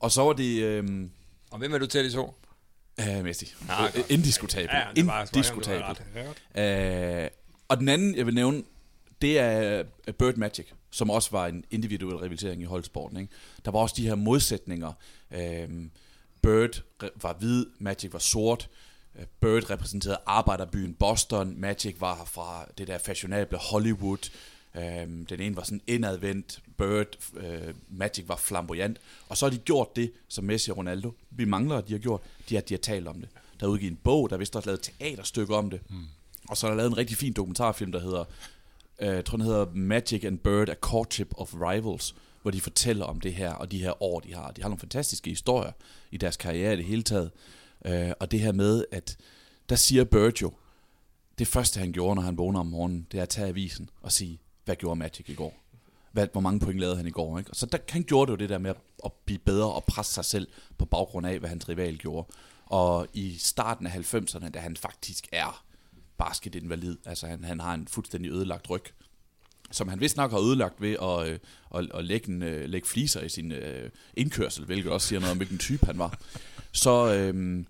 Og så var det... Øhm, Og hvem er du til de to? Uh, Messi. Ja, Ja, godt. Indiskutabelt. Ja, det var- Indiskutabelt. Uh, og den anden, jeg vil nævne, det er øh, Bird Magic, som også var en individuel rivalisering i holdsporten. Ikke? Der var også de her modsætninger. Uh, Bird var hvid, Magic var sort. Bird repræsenterede arbejderbyen Boston. Magic var fra det der fashionable Hollywood. Um, den ene var sådan indadvendt, Bird, uh, Magic var flamboyant. Og så har de gjort det, som Messi og Ronaldo, vi mangler, at de har gjort, de har, de har talt om det. Der er udgivet en bog, der er vist også lavet et teaterstykke om det. Mm. Og så er der lavet en rigtig fin dokumentarfilm, der hedder, uh, jeg tror den hedder Magic and Bird, A Courtship of Rivals, hvor de fortæller om det her, og de her år, de har. De har nogle fantastiske historier i deres karriere i det hele taget. Øh, og det her med, at der siger Bird jo, det første han gjorde, når han vågner om morgenen, det er at tage avisen og sige, hvad gjorde Magic i går? Hvad, hvor mange point lavede han i går? Ikke? Og så der, han gjorde det jo det der med at, at blive bedre og presse sig selv på baggrund af, hvad hans rival gjorde. Og i starten af 90'erne, da han faktisk er basketinvalid, altså han, han har en fuldstændig ødelagt ryg, som han vist nok har ødelagt ved at, øh, at, at lægge, en, øh, lægge fliser i sin øh, indkørsel, hvilket også siger noget om, hvilken type han var. Så, øhm,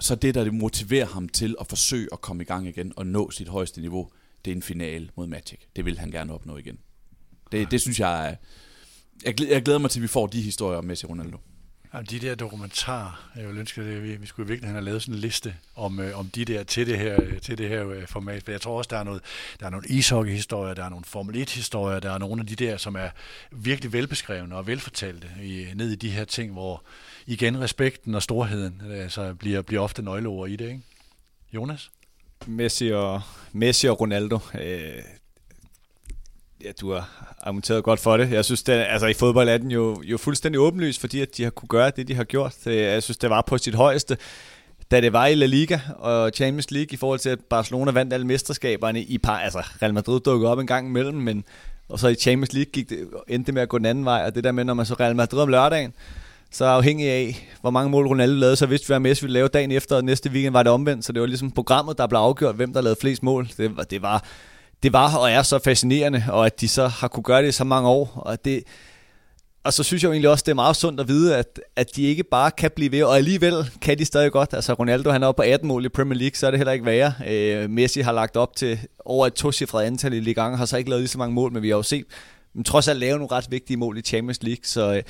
så det, der det motiverer ham til at forsøge at komme i gang igen og nå sit højeste niveau, det er en finale mod Magic. Det vil han gerne opnå igen. Det, det synes jeg er... Jeg glæder, jeg glæder mig til, at vi får de historier om Messi Ronaldo. Jamen, de der dokumentarer, jeg vil ønske, at vi, vi skulle virkelig have lavet sådan en liste om, øh, om de der til det her, til det her øh, format. For jeg tror også, der er, noget, der er nogle ishockey-historier, der er nogle Formel 1-historier, der er nogle af de der, som er virkelig velbeskrevne og velfortalte i, ned i de her ting, hvor igen respekten og storheden øh, altså, bliver, bliver ofte nøgleord i det. Ikke? Jonas? Messi og, Messi og Ronaldo. Øh, ja, du har argumenteret godt for det. Jeg synes, det, altså i fodbold er den jo, jo fuldstændig åbenlys, fordi at de har kunne gøre det, de har gjort. Jeg synes, det var på sit højeste, da det var i La Liga og Champions League, i forhold til, at Barcelona vandt alle mesterskaberne i par. Altså, Real Madrid dukkede op en gang imellem, men og så i Champions League gik det, endte det med at gå den anden vej, og det der med, når man så Real Madrid om lørdagen, så afhængig af, hvor mange mål Ronaldo lavede, så vidste vi, hvad Messi ville lave dagen efter, og næste weekend var det omvendt, så det var ligesom programmet, der blev afgjort, hvem der lavede flest mål. Det var, det var det var og er så fascinerende, og at de så har kunne gøre det i så mange år. Og, det, og så synes jeg jo egentlig også, det er meget sundt at vide, at, at de ikke bare kan blive ved, og alligevel kan de stadig godt. Altså Ronaldo, han er oppe på 18 mål i Premier League, så er det heller ikke værre. Øh, Messi har lagt op til over et tocifret antal i Ligue 1, har så ikke lavet lige så mange mål, men vi har jo set men trods alt lave nogle ret vigtige mål i Champions League, så øh,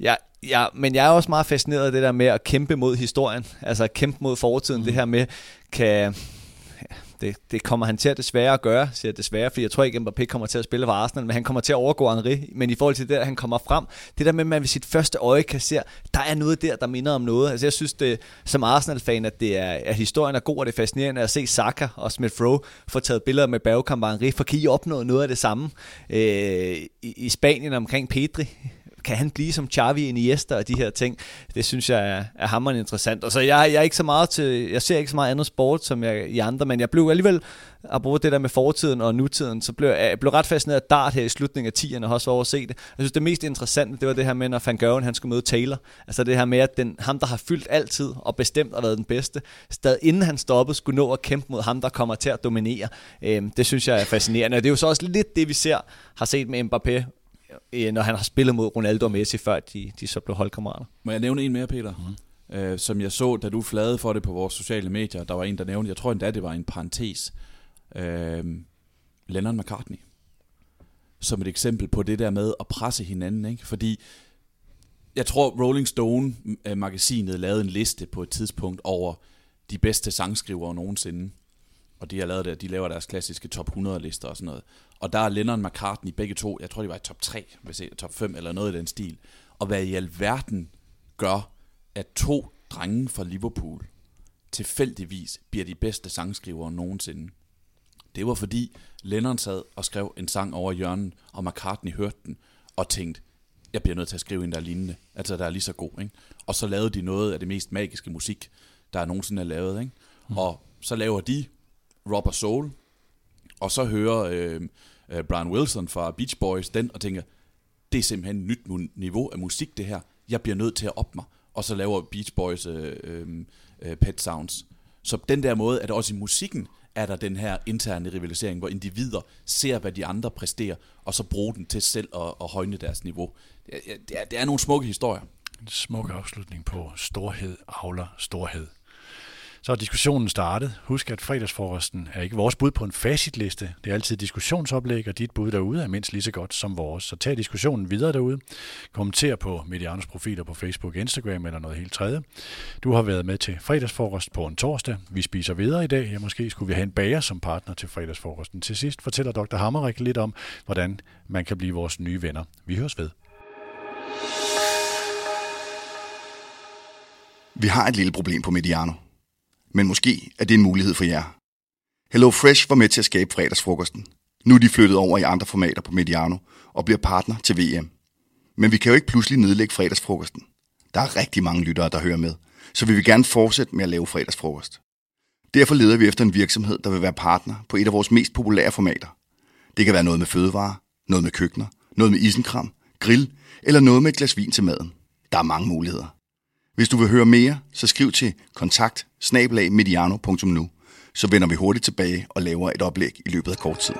ja, ja, men jeg er også meget fascineret af det der med at kæmpe mod historien, altså at kæmpe mod fortiden, mm. det her med, kan, det, det kommer han til at desværre at gøre, siger jeg desværre, fordi jeg tror ikke, at Mbappé kommer til at spille for Arsenal, men han kommer til at overgå Henri. Men i forhold til det, at han kommer frem, det der med, at man ved sit første øje kan se, der er noget der, der minder om noget. Altså jeg synes det, som Arsenal-fan, at, det er, at historien er god, og det er fascinerende at se Saka og Smith Rowe få taget billeder med Bergkamp og Henri, for kan I opnå noget af det samme øh, i, i Spanien omkring Pedri? Kan han blive som Xavi, Iniesta og de her ting? Det synes jeg er, er hammerende interessant. Og så jeg, jeg er ikke så meget til, jeg ser ikke så meget andet sport som jeg i andre, men jeg blev alligevel, at bruge det der med fortiden og nutiden, så blev jeg blev ret fascineret af dart her i slutningen af 10'erne, og har også over at se det. Jeg synes, det mest interessante, det var det her med, når Van Gøren, han skulle møde Taylor. Altså det her med, at den, ham, der har fyldt altid og bestemt og været den bedste, stadig inden han stoppede, skulle nå at kæmpe mod ham, der kommer til at dominere. Øhm, det synes jeg er fascinerende. Og det er jo så også lidt det, vi ser, har set med Mbappé Øh, når han har spillet mod Ronaldo og Messi, før de, de så blev holdkammerater. Må jeg nævne en mere, Peter? Mm. Øh, som jeg så, da du flade for det på vores sociale medier, der var en, der nævnte, jeg tror endda, det var en parentes, øh, Lennon McCartney. Som et eksempel på det der med at presse hinanden, ikke? Fordi jeg tror, Rolling Stone-magasinet lavede en liste på et tidspunkt over de bedste sangskrivere nogensinde og de har lavet det, de laver deres klassiske top 100 lister og sådan noget. Og der er Lennon McCartney begge to, jeg tror de var i top 3, hvis jeg, top 5 eller noget i den stil. Og hvad i alverden gør, at to drenge fra Liverpool tilfældigvis bliver de bedste sangskrivere nogensinde. Det var fordi Lennon sad og skrev en sang over hjørnet, og McCartney hørte den og tænkte, jeg bliver nødt til at skrive en, der er lignende. Altså, der er lige så god, ikke? Og så lavede de noget af det mest magiske musik, der er nogensinde er lavet, ikke? Mm. Og så laver de Rubber Soul, og så hører øh, øh, Brian Wilson fra Beach Boys den, og tænker, det er simpelthen et nyt niveau af musik, det her. Jeg bliver nødt til at op mig. Og så laver Beach Boys øh, øh, øh, Pet Sounds. Så den der måde, at også i musikken er der den her interne rivalisering, hvor individer ser, hvad de andre præsterer, og så bruger den til selv at, at højne deres niveau. Det er, det er, det er nogle smukke historier. En smuk afslutning på storhed avler storhed. Så er diskussionen startet. Husk, at fredagsforresten er ikke vores bud på en facitliste. Det er altid diskussionsoplæg, og dit bud derude er mindst lige så godt som vores. Så tag diskussionen videre derude. Kommenter på Medianos profiler på Facebook, Instagram eller noget helt tredje. Du har været med til fredagsforrest på en torsdag. Vi spiser videre i dag. Ja, måske skulle vi have en bager som partner til fredagsforresten. Til sidst fortæller Dr. Hammerik lidt om, hvordan man kan blive vores nye venner. Vi høres ved. Vi har et lille problem på Mediano men måske er det en mulighed for jer. Hello Fresh var med til at skabe fredagsfrokosten. Nu er de flyttet over i andre formater på Mediano og bliver partner til VM. Men vi kan jo ikke pludselig nedlægge fredagsfrokosten. Der er rigtig mange lyttere, der hører med, så vi vil gerne fortsætte med at lave fredagsfrokost. Derfor leder vi efter en virksomhed, der vil være partner på et af vores mest populære formater. Det kan være noget med fødevarer, noget med køkkener, noget med isenkram, grill eller noget med et glas vin til maden. Der er mange muligheder. Hvis du vil høre mere, så skriv til kontakt så vender vi hurtigt tilbage og laver et oplæg i løbet af kort tid.